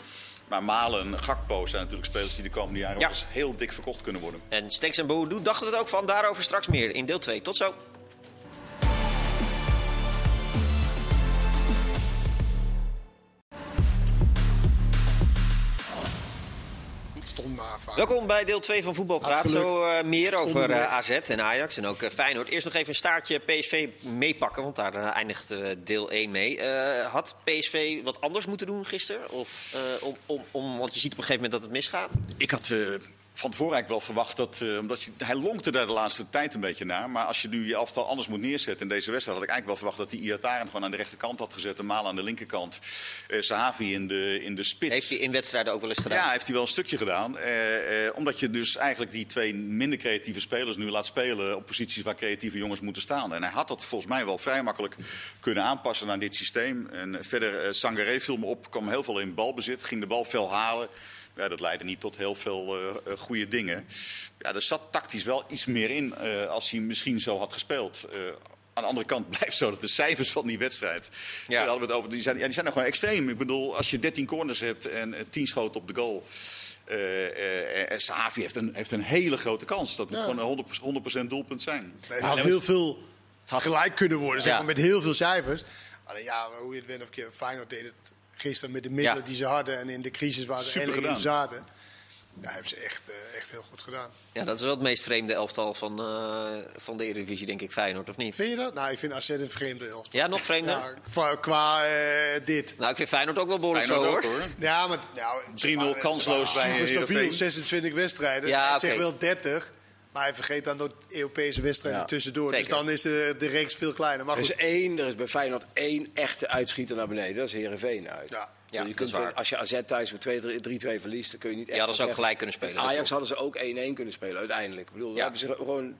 Maar Malen, Gakpo zijn natuurlijk spelers die de komende jaren Ja. heel dik verkocht kunnen worden. En Stenks en Boadu dachten we het ook van. Daarover straks meer in deel 2. Tot zo. Welkom bij deel 2 van Voetbalpraat. Zo eh, meer over eh, AZ en Ajax en ook eh, Feyenoord. Eerst nog even een staartje PSV meepakken, want daar eindigt deel 1 mee. Eh, had PSV wat anders moeten doen gisteren? Of, eh, om, om, om, want je ziet op een gegeven moment dat het misgaat. Ik had eh, van tevoren eigenlijk wel verwacht dat. eh, omdat je, hij lonkte daar de laatste tijd een beetje naar. Maar als je nu je elftal anders moet neerzetten in deze wedstrijd. had ik eigenlijk wel verwacht dat hij Iataren gewoon aan de rechterkant had gezet. En Malen aan de linkerkant. eh Sahavi in de, in de spits. Heeft hij in wedstrijden ook wel eens gedaan? Ja, heeft hij wel een stukje gedaan. Eh, omdat je dus eigenlijk die twee minder creatieve spelers nu laat spelen op posities waar creatieve jongens moeten staan. En hij had dat volgens mij wel vrij makkelijk kunnen aanpassen aan dit systeem. En verder, Sangaré viel me op, kwam heel veel in balbezit, ging de bal fel halen. Ja, dat leidde niet tot heel veel eh eh, goede dingen. Ja, er zat tactisch wel iets meer in eh, als hij misschien zo had gespeeld. Eh, aan de andere kant blijft zo dat de cijfers van die wedstrijd. Ja. Daar hadden we het over, die, zijn, ja, die zijn nog gewoon extreem. Ik bedoel, als je 13 corners hebt en eh, 10 schoten op de goal. eh eh, en Sahavi heeft een, heeft een hele grote kans. Dat moet Ja. gewoon een 100%, 100% doelpunt zijn. Nee, het had heel veel gelijk kunnen worden, zeg maar, met heel veel cijfers. Alleen ja, hoe je het bent of keer Feyenoord deed het gisteren met de middelen Ja. die ze hadden en in de crisis waar ze eigenlijk in zaten. Ja, hebben ze echt, eh, echt heel goed gedaan. Ja, dat is wel het meest vreemde elftal van, eh, van de Eredivisie, denk ik, Feyenoord, of niet? Vind je dat? Nou, ik vind AZ een vreemde elftal. Ja, nog vreemder? Ja, qua qua, eh, dit. Nou, ik vind Feyenoord ook wel behoorlijk Feyenoord zo, ook, hoor. hoor. Ja, maar nou, 3-0 maar, kansloos bij super stabiel, Heerenveen. 26 wedstrijden. Ja, zegt oké. wel 30, maar hij vergeet dan de Europese wedstrijden Ja. tussendoor. Zeker. Dus dan is de, de reeks veel kleiner. Maar Er is één, er is bij Feyenoord één echte uitschieter naar beneden. Dat is Heerenveen uit. Ja. Ja, je dat kunt is waar. wel- als je AZ thuis met 2-3 3-2 verliest, dan kun je niet echt Ja, ze van ook gelijk kunnen spelen, En dat Ajax klopt. hadden ze ook 1-1 kunnen spelen uiteindelijk. Ik bedoel, daar Ja. hebben ze gewoon eh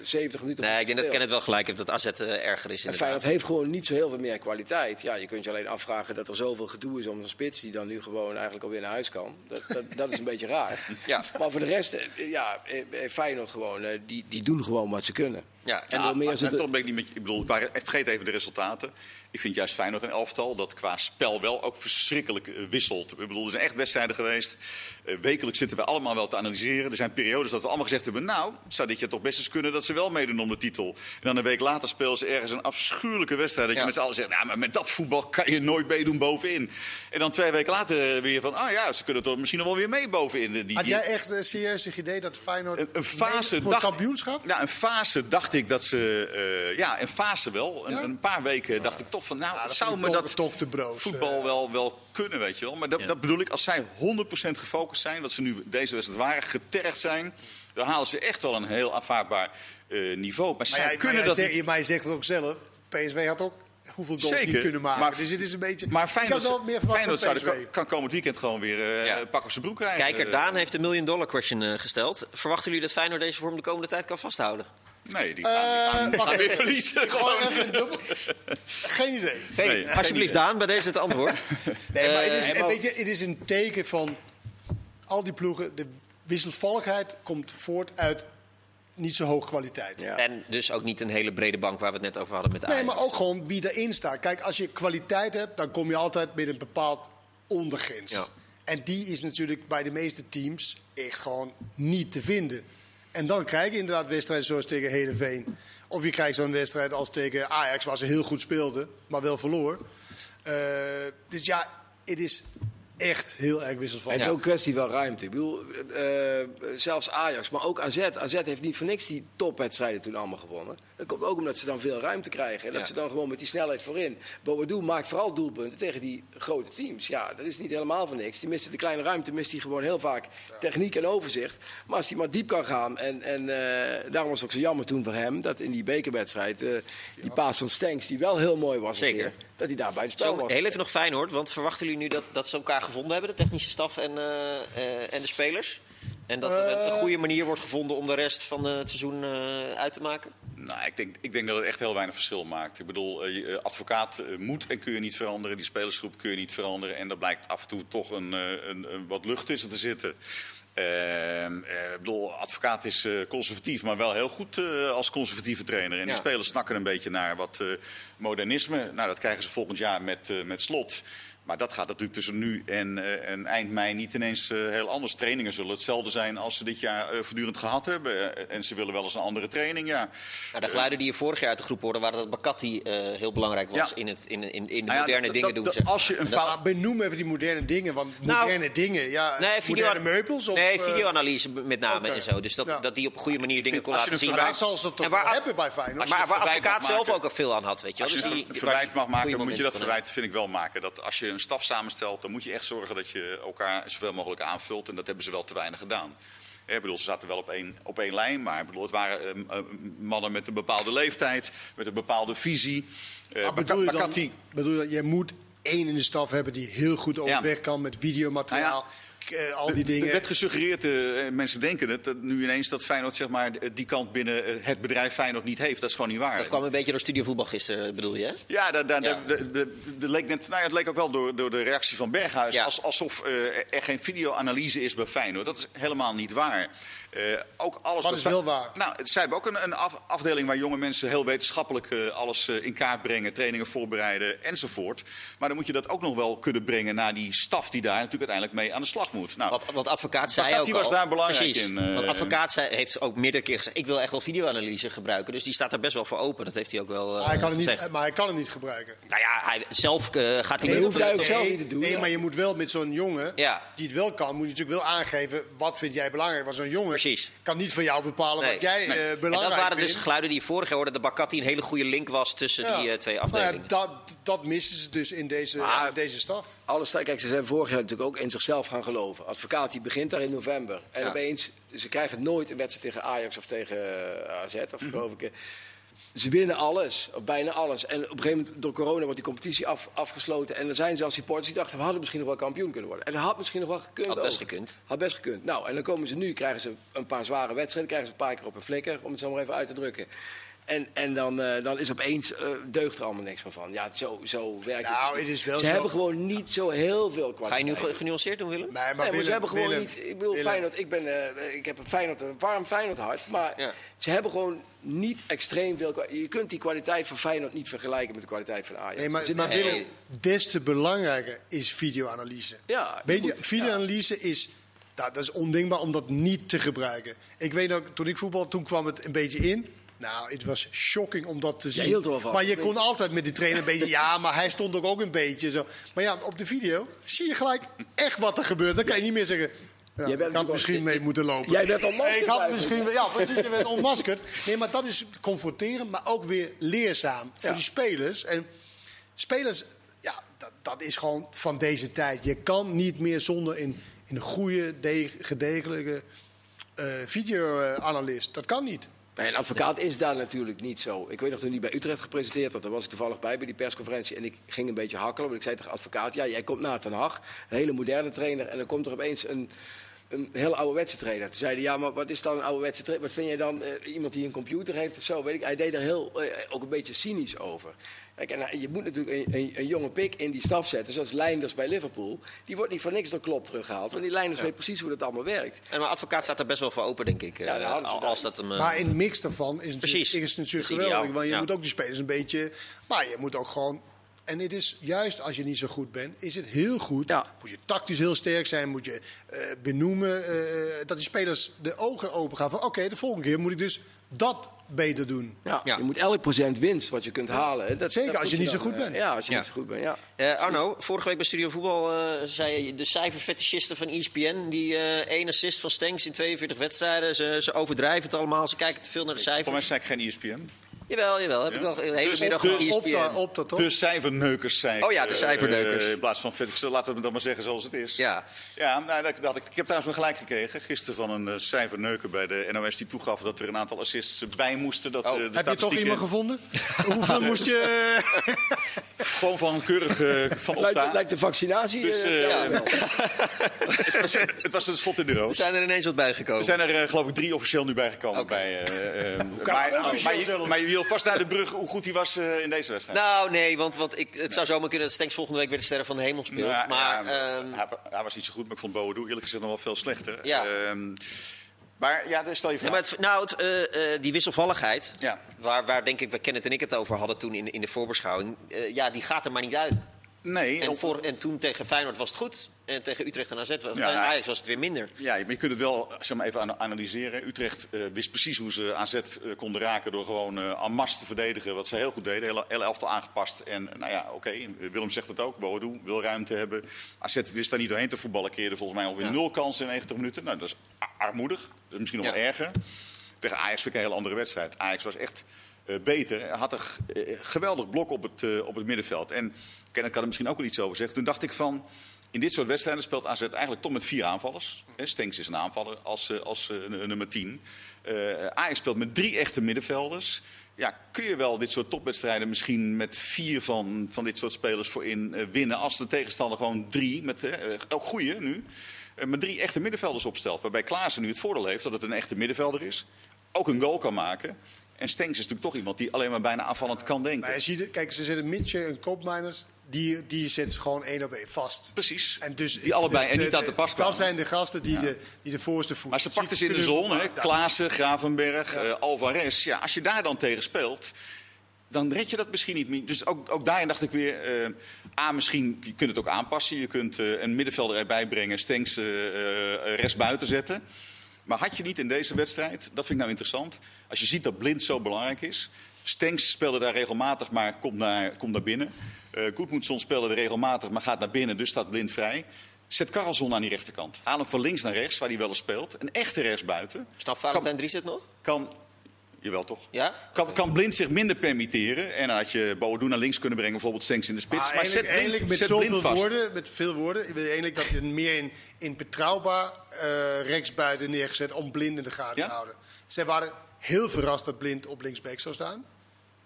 70 minuten Nee, ik denk dat. Kenneth wel gelijk heeft dat AZ eh, erger is En inderdaad. Feyenoord heeft gewoon niet zo heel veel meer kwaliteit. Ja, je kunt je alleen afvragen dat er zoveel gedoe is om een spits die dan nu gewoon eigenlijk alweer naar huis kan. Dat, dat, dat is een beetje raar. Ja. Maar voor de rest, eh, ja, eh, eh, Feyenoord gewoon, eh, die, die doen gewoon wat ze kunnen. Ja, En Ja, wel meer maar toch ben ik niet met je. Ik bedoel, ik vergeet even de resultaten. Ik vind juist Feyenoord een elftal dat qua spel wel ook verschrikkelijk eh, wisselt. Ik bedoel, er zijn echt wedstrijden geweest. Eh, wekelijks zitten we allemaal wel te analyseren. Er zijn periodes dat we allemaal gezegd hebben... nou, zou dit jaar toch best eens kunnen dat ze wel meedoen om de titel. En dan een week later spelen ze ergens een afschuwelijke wedstrijd. Dat je met z'n allen zegt, nou, maar met dat voetbal kan je nooit meedoen bovenin. En dan twee weken later weer van... ah ja, ze kunnen toch misschien nog wel weer mee bovenin. Die, Had jij echt een serieus het idee dat Feyenoord een, een fase voor dacht, kampioenschap? Ja, een fase dacht ik dat ze. eh, ja, een fase wel. Een, Ja? een paar weken dacht ik toch van. Nou, Ja, dat zou me dat toch- toch te broos, voetbal eh. wel, wel kunnen, weet je wel. Maar dat, Ja. dat bedoel ik, als zij 100% gefocust zijn, wat ze nu deze wedstrijd waren, getergd zijn, dan halen ze echt wel een heel aanvaardbaar eh, niveau. Maar, Maar zij jij, kunnen maar dat jij, niet. zegt, maar je zegt het ook zelf. PSV had ook hoeveel goals Zeker, niet kunnen maken. maar- dus het is een beetje... Maar Feyenoord, wel meer verwacht Feyenoord zou de- kan komend weekend gewoon weer eh Ja. pak op zijn broek krijgen. Kijker Eh, Daan heeft een million dollar question eh, gesteld. Verwachten jullie dat Feyenoord deze vorm de komende tijd kan vasthouden? Nee, die gaan, die gaan, Eh, weer verliezen. Ik gooi gewoon. even een dubbel. Geen idee. Geen, Nee, alsjeblieft, Daan, bij deze het antwoord. Nee, maar het is, en maar- weet je, het is een teken van al die ploegen. De wisselvalligheid komt voort uit niet zo hoge kwaliteit. Ja. En dus ook niet een hele brede bank waar we het net over hadden met Ajax. Nee, maar ook gewoon wie erin staat. Kijk, als je kwaliteit hebt, dan kom je altijd met een bepaald ondergrens. Ja. En die is natuurlijk bij de meeste teams echt gewoon niet te vinden. En dan krijg je inderdaad wedstrijden zoals tegen Heerenveen. Of je krijgt zo'n wedstrijd als tegen Ajax, waar ze heel goed speelden, maar wel verloor. Eh, dus ja, het is echt heel erg En wisselvallig. het is ook een kwestie van ruimte. Ik bedoel, eh, zelfs Ajax, maar ook AZ. AZ heeft niet voor niks die topwedstrijden toen allemaal gewonnen. Dat komt ook omdat ze dan veel ruimte krijgen. En dat Ja. ze dan gewoon met die snelheid voorin. Boadu maakt vooral doelpunten tegen die grote teams. Ja, dat is niet helemaal voor niks. Die mist de kleine ruimte, mist hij gewoon heel vaak techniek en overzicht. Maar als hij maar diep kan gaan. En, en eh, daarom was het ook zo jammer toen voor hem dat in die bekerwedstrijd eh, die paas van Stenks, die wel heel mooi was, Zeker. keer, dat hij daar bij het spel Zo, was. heel even nog Feyenoord, want verwachten jullie nu dat, dat ze elkaar gevonden hebben, de technische staf en, eh, en de spelers? En dat er een, een goede manier wordt gevonden om de rest van eh, het seizoen eh, uit te maken? Nou, ik denk, ik denk dat het echt heel weinig verschil maakt. Ik bedoel, eh, je, eh, advocaat eh, moet en kun je niet veranderen. Die spelersgroep kun je niet veranderen. En er blijkt af en toe toch een, eh, een, een wat lucht tussen te zitten. Ehm, eh, ik bedoel, advocaat is eh, conservatief, maar wel heel goed eh, als conservatieve trainer. En Ja. die spelers snakken een beetje naar wat eh, modernisme. Nou, dat krijgen ze volgend jaar met, eh, met slot. Maar dat gaat natuurlijk tussen nu en, eh, en eind mei niet ineens eh, heel anders. Trainingen zullen hetzelfde zijn als ze dit jaar eh, voortdurend gehad hebben. En ze willen wel eens een andere training, ja. Nou, de geluiden die je vorig jaar uit de groep hoorde, waren dat Bakati eh, heel belangrijk was Ja. in, het, in, in, in de Nou ja, moderne dingen doen. als je een benoem even die moderne dingen. Want Nou, moderne dingen, ja, Nee, video, moderne meubels? Of, nee, videoanalyse met name en zo. Dus dat, Ja. dat die op een goede manier dingen kon als je laten zien. Maar daar zal ze toch En waar- wel hebben bij Feyenoord. Maar een waar advocaat zelf ook al veel aan had, weet je wel. Als je Dus een verwijt mag maken, moet je dat verwijt, vind ik wel maken. Dat als je een staf samenstelt, dan moet je echt zorgen dat je elkaar zoveel mogelijk aanvult. En dat hebben ze wel te weinig gedaan. Ik bedoel, ze zaten wel op één, op één lijn, maar ik bedoel, het waren eh, eh, mannen met een bepaalde leeftijd, met een bepaalde visie. Eh, Maar bedoel je dan, bedoel je, je moet één in de staf hebben die heel goed overweg kan met videomateriaal, eh, al die Er dingen. werd gesuggereerd, eh, mensen denken het, dat nu ineens dat Feyenoord zeg maar, die kant binnen eh, het bedrijf Feyenoord niet heeft. Dat is gewoon niet waar. Dat kwam een beetje door Studio Voetbal gisteren, bedoel je? hè? Ja, daar, daar, Ja. de- de- de- de leek net, nou ja, het leek ook wel door, door de reactie van Berghuis. Ja. Als, alsof eh, er geen videoanalyse is bij Feyenoord. Dat is helemaal niet waar. Eh, ook alles Wat is wel waar? Nou, zij hebben ook een, een af- afdeling waar jonge mensen heel wetenschappelijk eh, alles in kaart brengen, trainingen voorbereiden enzovoort. Maar dan moet je dat ook nog wel kunnen brengen naar die staf die daar natuurlijk uiteindelijk mee aan de slag moet. Nou, Wat, wat advocaat zei ook was al. daar belangrijk Precies. in, eh. Want advocaat zei, heeft ook meerdere keer gezegd... ik wil echt wel videoanalyse gebruiken. Dus die staat er best wel voor open. Dat heeft hij ook wel eh maar, hij kan het gezegd. niet, maar hij kan het niet gebruiken. Nou ja, hij, zelf eh, gaat hij Nee, niet... hoeft hij ook Nee, zelf niet te doen. Nee, ja. maar je moet wel met zo'n jongen, Ja. die het wel kan, moet je natuurlijk wel aangeven wat vind jij belangrijk. Want zo'n jongen Precies. kan niet van jou bepalen Nee. wat jij Nee. eh, En belangrijk dat waren dus vindt. geluiden die je vorig jaar hoorde... dat Bakati een hele goede link was tussen Ja. die eh, twee Nou ja, afdelingen. dat, dat missen ze dus in deze, Maar- in deze staf. Alles, kijk, ze zijn vorig jaar natuurlijk ook in zichzelf gaan geloven. Advocaat die begint daar in november. En Ja. opeens, ze krijgen nooit een wedstrijd tegen Ajax of tegen eh, AZ, of geloof ik. eh. Ze winnen alles, of bijna alles. En op een gegeven moment, door corona, wordt die competitie af, afgesloten. En er zijn zelfs supporters die dachten, we hadden misschien nog wel kampioen kunnen worden. En dat had misschien nog wel gekund Had best gekund. Had best gekund. Nou, en dan komen ze nu, krijgen ze een paar zware wedstrijden. Krijgen ze een paar keer op een flikker, om het zo maar even uit te drukken. En, en dan, eh, dan is opeens, eh, deugt er allemaal niks van van. Ja, zo, zo werkt Nou, het. het is wel Ze zo. hebben gewoon niet zo heel veel kwaliteit. Ga je nu ge- genuanceerd doen, Willem? Nee, maar, Nee, maar Willem- ze hebben gewoon Willem- niet. Ik bedoel, Feyenoord. Ik, ben, eh, ik heb een, Feyenoord, een warm Feyenoord hart. Maar Ja. ze hebben gewoon niet extreem veel. Je kunt die kwaliteit van Feyenoord niet vergelijken met de kwaliteit van Ajax. Nee, maar, Willem, des te belangrijker is videoanalyse. Ja, Weet je, videoanalyse is, nou, dat is ondingbaar om dat niet te gebruiken. Ik weet ook, toen ik voetbal, toen kwam het een beetje in. Nou, het was shocking om dat te zien. hield er wel van. Maar je kon altijd met die trainer een beetje, ja, maar hij stond ook, ook een beetje zo. Maar ja, op de video zie je gelijk echt wat er gebeurt. Dan kan je niet meer zeggen, ja, bent ik had misschien mee moeten lopen. Jij werd ontmaskerd Ik had misschien, ja, precies, je werd ontmaskerd. Nee, maar dat is confronterend, maar ook weer leerzaam voor Ja. die spelers. En spelers, ja, dat, dat is gewoon van deze tijd. Je kan niet meer zonder in een goede, de- gedegelijke eh videoanalist. Dat kan niet. Een advocaat is daar natuurlijk niet zo. Ik weet nog toen hij bij Utrecht gepresenteerd werd, daar was ik toevallig bij bij die persconferentie. En ik ging een beetje hakkelen, want ik zei tegen advocaat: Ja, jij komt na Ten Hag, een hele moderne trainer. En dan komt er opeens een, een hele ouderwetse trainer. Toen zei hij: Ja, maar wat is dan een ouderwetse trainer? Wat vind jij dan eh, iemand die een computer heeft of zo? Weet ik. Hij deed er heel, eh, ook een beetje cynisch over. Kijk, en eh, je moet natuurlijk een, een, een jonge pik in die staf zetten, zoals Leinders bij Liverpool. Die wordt niet voor niks door Klopp teruggehaald, want die Leinders weet precies hoe dat allemaal werkt. En mijn advocaat staat er best wel voor open, denk ik. Ja, als dat hem... Maar in de mix daarvan is het natuurlijk, is het natuurlijk geweldig. ideaal, Want je ja. moet ook die spelers een beetje... Maar je moet ook gewoon... En het is juist als je niet zo goed bent, is het heel goed. Ja. Moet je tactisch heel sterk zijn, moet je eh, benoemen. eh, dat die spelers de ogen open gaan van... Oké, de volgende keer moet ik dus dat beter doen. Ja, Ja. Je moet elk procent winst wat je kunt halen. Dat, Zeker, dat als je niet zo goed bent. Ja, als je Ja. niet zo goed bent, ja. Eh, Arno, vorige week bij Studio Voetbal eh, zei je de cijferfetischisten van ESPN. Die eh één assist van Stenks in 42 wedstrijden. Ze, ze overdrijven het allemaal. Ze kijken te veel naar de Voor mij cijfers. zei ik geen ESPN. Jawel, jawel. Heb ik wel de hele Dus- middag dus op? De cijferneukers zijn. Oh ja, de cijferneukers. in plaats van vet. Laten we het dan maar zeggen zoals het is. Ja. Ja, nou, dat, dat ik, ik heb trouwens wel gelijk gekregen. Gisteren van een eh, cijferneuker bij de NOS die toegaf dat er een aantal assists bij moesten. Dat, Oh. eh, de Heb je toch iemand gevonden? Hoeveel moest je... Gewoon van keurig eh, van Lijkt, opta. lijkt de vaccinatie. Dus, eh, eh, ja, wel. het, was, het was een schot in de Er roos. zijn er ineens wat bijgekomen. Er zijn er eh, geloof ik drie officieel nu bijgekomen. Oké. Bij, eh, eh, maar, maar, je, maar je wil vast naar de brug hoe goed hij was eh, in deze wedstrijd. Nou, nee, want, want ik, het zou zomaar kunnen dat Stenks volgende week weer de Sterren van de Hemel speelt. Nou, maar ja, ehm, hij, hij was niet zo goed, maar ik vond Boadu eerlijk gezegd nog wel veel slechter. Ja. Ehm, maar ja, dus stel je Ja, maar het, nou, het, eh, eh, die wisselvalligheid, Ja. waar, waar denk ik, Kenneth en ik het over hadden toen in, in de voorbeschouwing, ja, die gaat er maar niet uit. nee, En, voor, en toen tegen Feyenoord was het goed. En tegen Utrecht en AZ was, Ja, en Ajax was het weer minder. Ja, maar je kunt het wel zeg maar, even ana- analyseren. Utrecht eh, wist precies hoe ze AZ eh, konden raken door gewoon eh en masse te verdedigen. Wat ze heel goed deden. Hele, hele elftal aangepast. En nou ja, oké, Willem zegt het ook. Boadu wil ruimte hebben. AZ wist daar niet doorheen te voetballen. Creëerde volgens mij alweer Ja. nul kansen in 90 minuten. Nou, dat is armoedig. Dat is misschien nog Ja. wel erger. Tegen Ajax vind ik een hele andere wedstrijd. Ajax was echt eh, beter. Hij had een geweldig blok op het, op het middenveld. En Kenneth kan er misschien ook wel iets over zeggen. Toen dacht ik van... In dit soort wedstrijden speelt AZ eigenlijk toch met vier aanvallers. Stenks is een aanvaller als, eh, als eh, nummer 10. Eh Ajax speelt met drie echte middenvelders. Ja, kun je wel dit soort topwedstrijden misschien met vier van, van dit soort spelers voorin eh, winnen... als de tegenstander gewoon drie, met, ook goeie nu, met drie echte middenvelders opstelt. Waarbij Klaassen nu het voordeel heeft dat het een echte middenvelder is. Ook een goal kan maken. En Stenks is natuurlijk toch iemand die alleen maar bijna aanvallend kan denken. Maar je ziet, kijk, ze zetten Mitchell en Koopmeiners, die, die zetten ze gewoon één op één vast. Precies. En dus Die allebei en niet aan te pas kwamen. Dat zijn de gasten die, de, die de voorste voet. Maar ze pakten ze in de zone, hè? Ja, Klaassen, Gravenberg, eh, Alvarez. Ja, als je daar dan tegen speelt, dan red je dat misschien niet meer. Dus ook, ook daarin dacht ik weer, eh A, misschien, je kunt het ook aanpassen. Je kunt eh, een middenvelder erbij brengen, Stenks eh eh, rest buiten zetten. Maar had je niet in deze wedstrijd, dat vind ik nou interessant, als je ziet dat blind zo belangrijk is. Stenks speelde daar regelmatig, maar komt naar, komt naar binnen. Goedmoedson speelde er regelmatig, maar gaat naar binnen, dus staat blind vrij. Zet Karlsson aan die rechterkant. Haal hem van links naar rechts, waar hij wel eens speelt. Een echte rechtsbuiten. Snap Valentijn Dries het nog? Kan, jawel toch? Ja? Kan, kan Blind zich minder permitteren. En dan had je Boadu naar links kunnen brengen, bijvoorbeeld Stenks in de spits. Maar, Maar, eigenlijk, zet Blind, eigenlijk met zet Blind zoveel vast. woorden, met veel woorden, wil je eigenlijk dat je meer in, in betrouwbaar eh rechtsbuiten neergezet om blind in de gaten Ja? te houden. Zij waren heel verrast dat blind op linksback zou staan.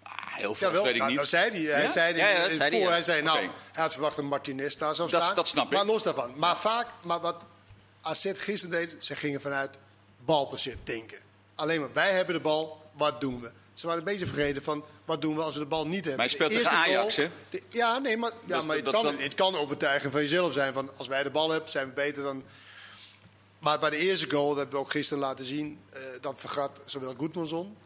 Ah, heel veel, Jawel, weet ik nou, niet. dat zei hij. Hij Ja? zei, Ja, ja, dat in- zei hij, voor, ja. hij zei, nou, hij had verwacht dat Martinez daar zou Dat- staan. dat snap ik. Maar los daarvan. Maar vaak, maar wat AZ gisteren deed, ze gingen vanuit balbezit denken. Alleen maar, wij hebben de bal, wat doen we? Ze waren een beetje vergeten van wat doen we als we de bal niet hebben. Maar je speelt tegen Ajax, goal- hè? ja, nee, maar, ja, Dat maar het, kan, dan- het kan overtuigen van jezelf zijn. Van als wij de bal hebben, zijn we beter dan. Maar bij de eerste goal, dat hebben we ook gisteren laten zien, eh, dan vergat zowel Goedmanson,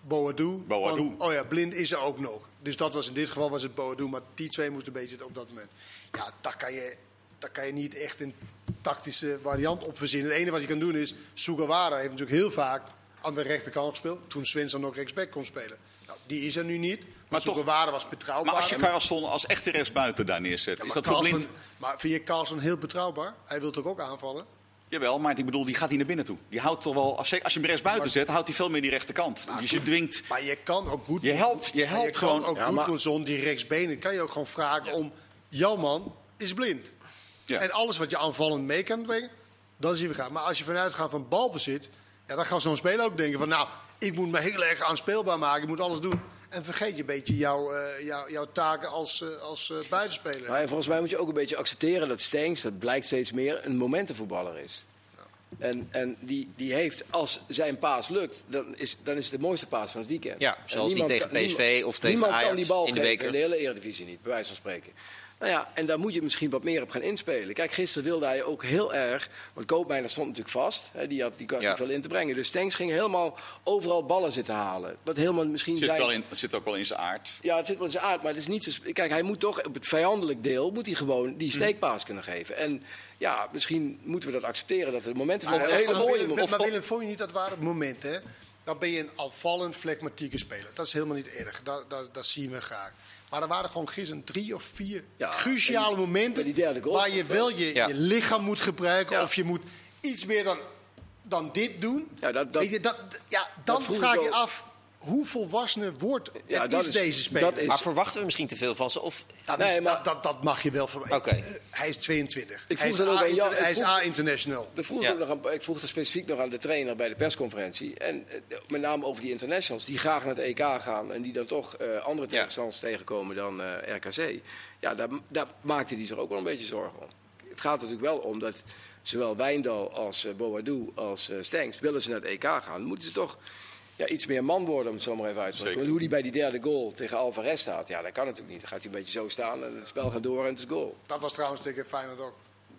Boadu. Boadu. van, oh ja, Blind is er ook nog. Dus dat was in dit geval was het Boadu, maar die twee moesten een beetje op dat moment. Ja, daar kan je, daar kan je niet echt een tactische variant op verzinnen. Het enige wat je kan doen is, Sugawara heeft natuurlijk heel vaak aan de rechterkant gespeeld. Toen Svensson nog rechtsback kon spelen. Nou, die is er nu niet. Maar, Maar toch- Sugawara was betrouwbaar. Maar als je Carlson als echte rechtsbuiten daar neerzet, Ja, is dat voor Carlsen- blind? Maar vind je Carlson heel betrouwbaar? Hij wil toch ook aanvallen? Jawel, maar ik bedoel, die gaat hier naar binnen toe. Die houdt toch wel, als je, als je hem rechtsbuiten zet, houdt hij veel meer die rechterkant. dus je dwingt... Maar je kan ook goed. Je helpt- je helpt gewoon- ook Ja, goed maar- zo'n die rechtsbenen. Kan je ook gewoon vragen om. Jouw man is blind. Ja. En alles wat je aanvallend mee kan brengen, dan zien we gaan. Maar als je vanuit gaat van balbezit, ja, dan gaat zo'n speler ook denken van, nou, ik moet me heel erg aanspeelbaar maken, ik moet alles doen. En vergeet je een beetje jouw, eh, jouw, jouw taken als, eh, als eh, buitenspeler. Nou, en volgens mij moet je ook een beetje accepteren dat Stenks, dat blijkt steeds meer, een momentenvoetballer is. En, en die, die heeft, als zijn paas lukt, dan is, dan is het de mooiste paas van het weekend. Ja, En zoals die niemand tegen kan- PSV of tegen niemand Ajax kan die bal in de geven, beker. in de hele Eredivisie niet, bij wijze van spreken. Nou ja, en daar moet je misschien wat meer op gaan inspelen. Kijk, gisteren wilde hij ook heel erg... Want Koopmeiners stond natuurlijk vast. Hè, die had die kan Ja. niet veel in te brengen. Dus Stenks ging helemaal overal ballen zitten halen. Wat helemaal misschien Zit, zijn... wel in, zit ook wel in zijn aard. Ja, het zit wel in zijn aard, maar het is niet zo... Kijk, hij moet toch op het vijandelijk deel... moet hij gewoon die steekpaas kunnen geven. En ja, misschien moeten we dat accepteren... dat er momenten van hele maar mooie... Willem, mo- maar Willem, vond je niet dat waren momenten? hè? Dan ben je een afvallend, flegmatieke speler. Dat is helemaal niet erg. Dat, dat, dat zien we graag. Maar er waren gewoon gisteren drie of vier Ja, cruciale die- momenten... bij die derde goal. waar je wel je, Ja. je lichaam moet gebruiken... Ja. of je moet iets meer dan, dan dit doen. Ja, dat- dat- Weet je, dat, ja, dan vraag je af... hoe volwassen wordt Ja, is is- deze speler? dat is- Maar verwachten we misschien te veel van ze? Of, Dat, Nee, is- maar- dat, dat, mag je wel verwachten. Oké. Eh, Hij is 22. Ik hij is, dat ook aan hij is vroeg- A-international. Dat vroeg Ja. ik, ook nog aan, ik vroeg er specifiek nog aan de trainer bij de persconferentie. En eh, met name over die internationals die graag naar het EK gaan. En die dan toch eh, andere tegenstanders tegenkomen dan eh, RKC. Ja, daar, daar maakte hij zich ook wel een beetje zorgen om. Het gaat natuurlijk wel om dat zowel Wijndal als Boadu als Stenks... willen ze naar het EK gaan, moeten ze toch ja, iets meer man worden, om het zo maar even uit te drukken. Want Hoe die bij die derde goal tegen Alvarez staat, ja, dat kan natuurlijk niet. Dan gaat hij een beetje zo staan en het spel gaat door en het is goal. Dat was trouwens tegen Feyenoord ook.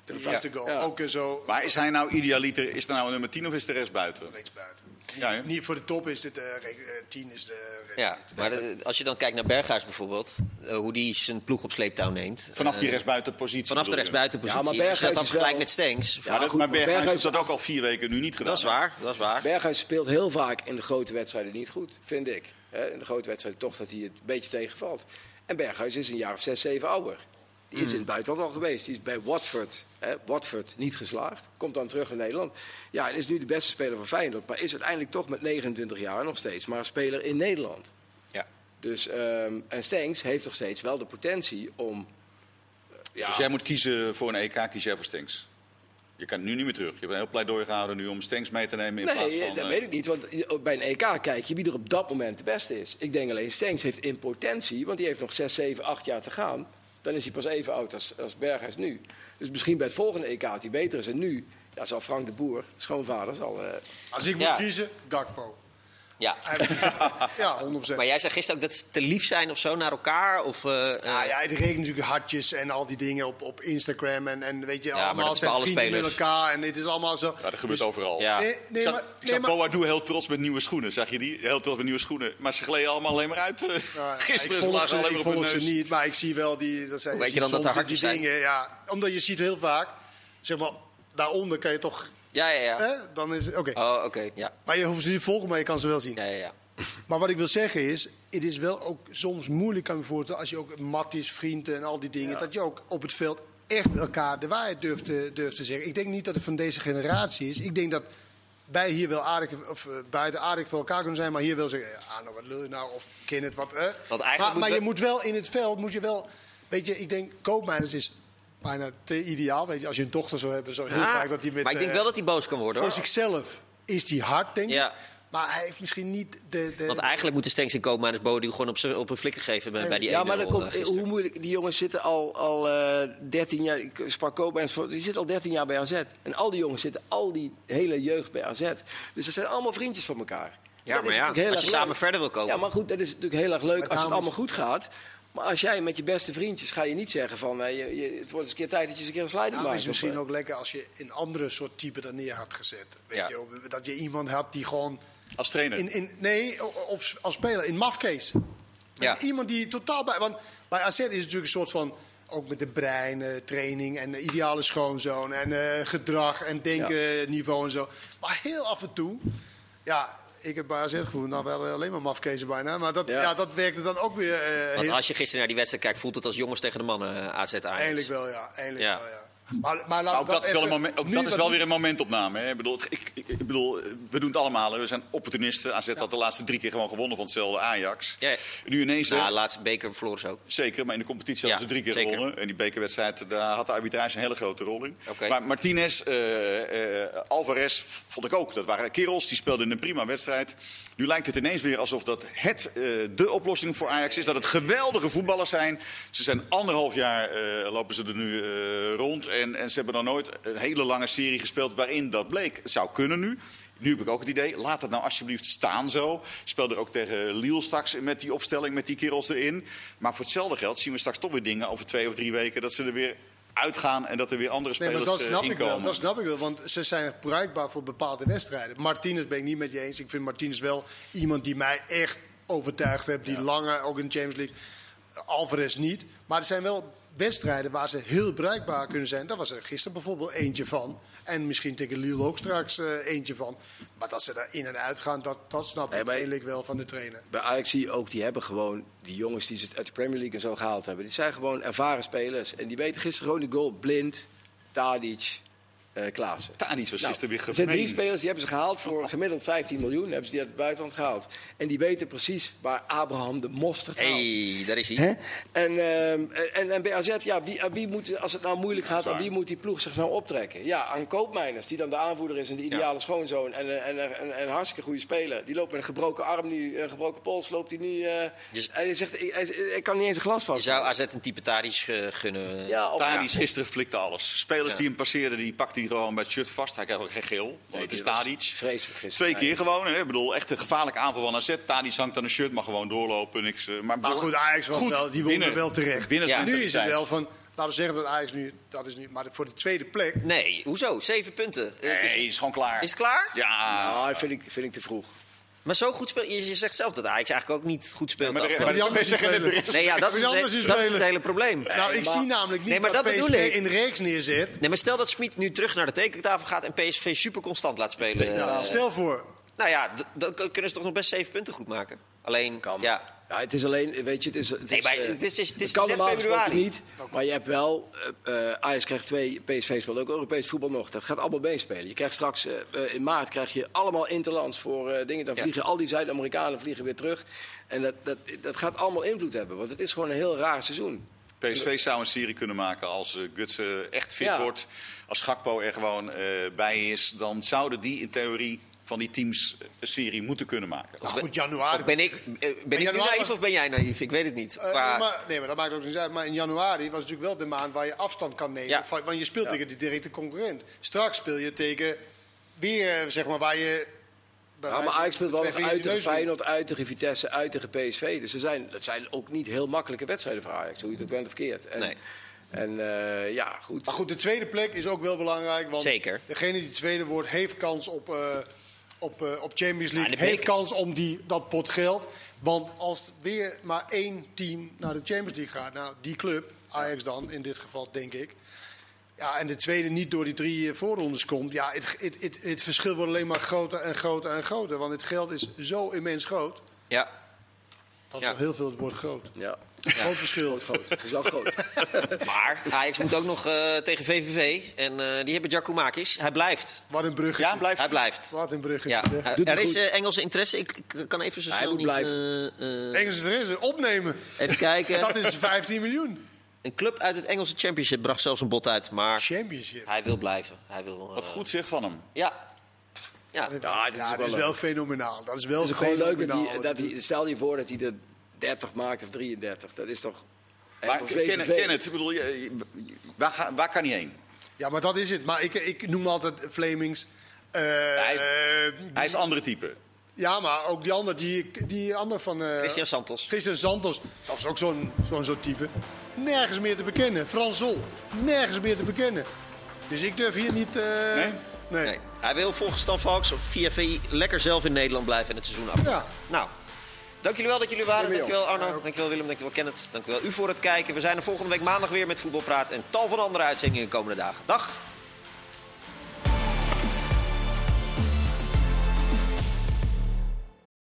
De Ja. goal. Ja. Ook zo Maar is hij nou idealiter, is er nou een nummer 10 of is de rest buiten? rechts buiten. Ja, niet, voor de top is het, eh, re- eh, 10 is de ja, maar de- als je dan kijkt naar Berghuis bijvoorbeeld, eh, hoe die zijn ploeg op sleeptouw neemt. Vanaf die Eh, rechtsbuitenpositie. Vanaf de rechtsbuitenpositie. Ja, maar dat Berghuis wel- met Stenks. Ja, Maar, dat, goed, maar maar Berghuis Berghuis- heeft dat ook al vier weken nu niet gedaan. Dat is waar, dat is waar. Berghuis speelt heel vaak in de grote wedstrijden niet goed, vind ik. Hè, In de grote wedstrijden toch dat hij het een beetje tegenvalt. En Berghuis is een jaar of zes, zeven ouder. Die is in het buitenland al geweest. Die is bij Watford, hè, Watford niet geslaagd. Komt dan terug in Nederland. Ja, en is nu de beste speler van Feyenoord. Maar is uiteindelijk toch met 29 jaar nog steeds maar een speler in Nederland. Ja. Dus, ehm, en Stenks heeft nog steeds wel de potentie om... eh, ja, Dus jij moet kiezen voor een EK, kies jij voor Stenks. Je kan nu niet meer terug. Je hebt een heel pleidooi gehouden nu om Stenks mee te nemen in plaats Nee, van... dat eh, weet ik niet. Want bij een EK kijk je wie er op dat moment de beste is. Ik denk alleen Stenks heeft in potentie, want die heeft nog 6, 7, 8 jaar te gaan. Dan is hij pas even oud als, als Berghuis nu. Dus misschien bij het volgende EK dat hij beter is. En nu ja, zal Frank de Boer, schoonvader, zal... eh, Als ik moet Ja. kiezen, Gakpo. Ja. Ja, 100%. Maar jij zei gisteren ook dat ze te lief zijn of zo naar elkaar? Of, eh, eh, Ja, ja, het regent natuurlijk hartjes en al die dingen op, op Instagram. En, en weet je, allemaal zijn alle vrienden spelers. met elkaar. En het is allemaal zo. Ja, dat gebeurt Dus- overal. Ja. Nee, Ik nee, zag, ik nee, zag Boadu heel trots met nieuwe schoenen. Zag je die? Heel trots met nieuwe schoenen. Maar ze gleden allemaal alleen maar uit. eh. Ja, Gisteren ik ze volg lagen ze, alleen maar op hun ze niet, maar ik zie wel die. Dat zijn, Hoe weet je dan dat er hartjes die zijn? dingen, ja, omdat je ziet heel vaak, zeg maar, daaronder kan je toch. Ja, ja, ja. Hè, dan is het- oké. Oh, oké. Ja. Maar je hoeft ze niet te volgen, maar je kan ze wel zien. Ja, ja, ja. Maar wat ik wil zeggen is, het is wel ook soms moeilijk kan ik me voorstellen als je ook matties, vrienden en al die dingen, dat je ook op het veld echt elkaar de waarheid durft te, durft te zeggen. Ik denk niet dat het van deze generatie is. Ik denk dat wij hier wel aardig, of eh, buiten aardig voor elkaar kunnen zijn, maar hier wel zeggen, ah, nou wat lul je nou, of ken het wat. eh. Want eigenlijk maar moet maar we- je moet wel in het veld, moet je wel, weet je, ik denk, koopmijners is bijna te ideaal. Weet je, als je een dochter zou hebben, zo heel Ah, vaak dat hij met... maar ik denk eh, wel dat hij boos kan worden voor hoor. zichzelf is hij hard, denk ik. Ja. Maar hij heeft misschien niet de... de Want eigenlijk moeten Stenks en Koopmeiners Bodie gewoon op, op een flikker geven bij, bij die ja, 1-0 maar eh, komt, gisteren. hoe moeilijk... Die jongens zitten al, al eh 13 jaar... Ik sprak voor, die zitten al 13 jaar bij AZ. En al die jongens zitten al die hele jeugd bij AZ. Dus dat zijn allemaal vriendjes van elkaar. Ja, Dat maar ja, als je samen verder wil komen. Ja, maar goed, dat is natuurlijk heel erg leuk als het allemaal goed gaat. Maar als jij met je beste vriendjes ga je niet zeggen van... eh, je, je, het wordt eens een keer tijd dat je eens een keer een sliding maakt. het is misschien Of, eh, ook lekker als je een andere soort type er neer had gezet. Weet Ja. je, dat je iemand had die gewoon... Als trainer. In, in, nee, of als speler, in mafkees. Ja. Iemand die totaal bij... Want bij AZ is het natuurlijk een soort van... Ook met de brein, eh, training en ideale schoonzoon en eh, gedrag en denken niveau en zo. Maar heel af en toe... Ja, ik heb bij AZ gevoeld, nou wel alleen maar mafkezen bijna. Maar dat, Ja. ja. dat werkte dan ook weer eh, Want als je gisteren naar die wedstrijd kijkt, voelt het als jongens tegen de mannen eh, AZ Ajax. Eindelijk wel, ja. Eindelijk Ja. wel, ja. Maar, maar ook dat is wel, een even- moment, ook nu dat is wat wel nu- weer een momentopname. Hè? Ik, bedoel, ik, ik, bedoel, we doen het allemaal. hè. We zijn opportunisten. AZ had de laatste drie keer gewoon gewonnen van hetzelfde Ajax. Ja. Nu ineens... hè, Nou, laatste beker verloren ze ook. Zeker, maar in de competitie hadden Ja, ze drie keer zeker. gewonnen. En die bekerwedstrijd, daar had de arbitrage een hele grote rol in. Oké. Maar Martinez, eh, eh, Alvarez vond ik ook. Dat waren kerels, die speelden een prima wedstrijd. Nu lijkt het ineens weer alsof dat het eh, de oplossing voor Ajax is. Dat het geweldige voetballers zijn. Ze zijn anderhalf jaar eh, lopen ze er nu eh, rond. En, en ze hebben nog nooit een hele lange serie gespeeld waarin dat bleek. Het zou kunnen nu. Nu heb ik ook het idee, laat het nou alsjeblieft staan zo. Speel er ook tegen Lille straks met die opstelling, met die kerels erin. Maar voor hetzelfde geld zien we straks toch weer dingen over twee of drie weken... dat ze er weer uitgaan en dat er weer andere Nee, spelers maar dat eh, snap ik wel. Dat snap ik wel, want ze zijn bruikbaar voor bepaalde wedstrijden. Martinez ben ik niet met je eens. Ik vind Martinez wel iemand die mij echt overtuigd heeft. Die langer ook in de Champions League. Alvarez niet. Maar er zijn wel wedstrijden waar ze heel bruikbaar kunnen zijn. Daar was er gisteren bijvoorbeeld eentje van. En misschien tegen Lille ook straks eh, eentje van. Maar dat ze daar in en uit gaan, dat, dat snap ik eigenlijk wel van de trainer. Bij Ajax zie je ook, die hebben gewoon, die jongens die ze uit de Premier League en zo gehaald hebben, die zijn gewoon ervaren spelers. En die weten gisteren gewoon die goal, Blind, Tadic, eh Klaassen. Tadic was Nou, gisteren weer er zijn drie gemeen. spelers die hebben ze gehaald voor gemiddeld 15 miljoen. Hebben ze die uit het buitenland gehaald. En die weten precies waar Abraham de mosterd haalt. hey, daar is hij. Hè? En, ehm, en, en bij AZ, ja, wie, aan wie moet, als het nou moeilijk gaat, aan wie moet die ploeg zich nou optrekken? Ja, aan Koopmeiners, die dan de aanvoerder is en de ideale schoonzoon. En, en, en, en, een hartstikke goede speler. Die loopt met een gebroken arm nu, een gebroken pols, loopt hij nu. eh Dus- hij zegt, ik, hij- ik kan niet eens een glas Je vast. zou AZ een type Tadic eh, gunnen. Ja, gisteren flikte alles. Spelers die hem passeerden, die pakte hij gewoon bij het shirt vast. Hij krijgt ook geen geel, want het is Tadic. Vreselijk gisteren. Twee keer gewoon. Hè. Ik bedoel, echt een gevaarlijke aanval van AZ. Tadic hangt aan een shirt, mag gewoon doorlopen. Niks, eh, maar Maar goed, Ajax was Goed, wel, die won winnen. er wel terecht. Winners- nu is het wel van, laten we zeggen dat Ajax nu, dat is nu, maar voor de tweede plek. Nee, hoezo? Zeven punten. Het is, Nee, is gewoon klaar. is het klaar? Ja. Nou, dat vind ik, vind ik te vroeg. Maar zo goed speelt. Je je zegt zelf dat Ajax eigenlijk ook niet goed speelt. maar die anderen zeggen nee, ja, dat, is het, anders he- is dat is het hele probleem. Nou, ik maar- zie namelijk niet Nee, maar dat, dat PSV bedoel ik. in reeks neerzet. Nee, maar stel dat Smit nu terug naar de tekentafel gaat en PSV super constant laat spelen. Eh, stel voor. nou ja, d- dan kunnen ze toch nog best zeven punten goed maken. Alleen, Kan. ja. Ja, het is alleen, weet je, het is. Het Nee, is, maar eh, het is- het is kan normaal februari. niet. Maar je hebt wel, eh, eh, Ajax krijgt twee, PSV speelt ook Europees voetbal nog. Dat gaat allemaal meespelen. Je krijgt straks, in maart krijg je allemaal interlands voor eh, dingen. Dan Ja. vliegen al die Zuid-Amerikanen vliegen weer terug. En dat, dat, dat gaat allemaal invloed hebben, want het is gewoon een heel raar seizoen. PSV zou een serie kunnen maken als eh, Guts eh, echt fit Ja. wordt. Als Gakpo er gewoon eh, bij is, dan zouden die in theorie van die teams een serie moeten kunnen maken. Nou goed, januari. Of ben ik, eh, ben ik nu januari naïef was- of ben jij naïef? Ik weet het niet. Eh, maar, nee, maar dat maakt ook niet uit. Maar in januari was natuurlijk wel de maand waar je afstand kan nemen. Ja. Van- Want je speelt tegen die directe concurrent. Straks speel je tegen weer, zeg maar, waar je... Ja, maar Ajax speelt wel nog uit de tegen Feyenoord, uit tegen Vitesse, uit tegen PSV. Dus er zijn, dat zijn ook niet heel makkelijke wedstrijden voor Ajax, hoe je het ook bent of verkeerd. En, Nee. en eh, ja, goed. Maar goed, de tweede plek is ook wel belangrijk. Want Zeker. degene die tweede wordt, heeft kans op, eh, op, eh, op Champions League. Ja, de heeft kans om die, dat pot geld. Want als weer maar één team naar de Champions League gaat, nou die club, Ajax dan in dit geval, denk ik. Ja, en de tweede niet door die drie eh, voorrondes komt. Ja, het, het, het, het verschil wordt alleen maar groter en groter en groter. Want het geld is zo immens groot. ja. Dat is Ja. wel heel veel het woord groot. Ja, Groot verschil. groot. Dat is wel groot. Maar Ajax moet ook nog eh, tegen VVV. En eh, die hebben Giacomakis. Hij blijft. Wat een bruggetje. Ja, blijft. Hij blijft. Wat een bruggetje. Ja. Eh, er hij is eh, Engelse interesse. Ik, ik kan even zo Hij snel moet niet... blijven. eh, eh, Engels er is, opnemen. even kijken. Dat is 15 miljoen. Een club uit het Engelse Championship bracht zelfs een bod uit. Maar Championship. hij wil blijven. Hij wil, Wat goed zeg van hem. Ja. Ja. Ja, dit is Ja, ook dat is wel wel leuk. fenomenaal. Dat is wel Het is gewoon leuk dat fenomenaal. hij, dat hij... Stel je voor dat hij er 30 maakt of 33. Dat is toch... Maar voor ken, het, ik bedoel, waar, ga- waar kan hij heen? Ja, maar dat is het. Maar ik, ik noem altijd Flemings. eh, Hij is- Hij is een andere type. Ja, maar ook die andere, die, die andere van... eh, Christian Santos. Christian Santos, dat is ook zo'n zo'n zo'n type. Nergens meer te bekennen. Frans Zol, nergens meer te bekennen. Dus ik durf hier niet... eh, Nee? Nee. Nee. Hij wil volgens Stan Valks op via VI lekker zelf in Nederland blijven en het seizoen af. Ja. Nou, dank jullie wel dat jullie waren. Ja, maar Dankjewel joh. Arno, Ja, ook. dankjewel Willem, dankjewel Kenneth, dankjewel u voor het kijken. We zijn er volgende week maandag weer met Voetbalpraat en tal van andere uitzendingen de komende dagen. Dag!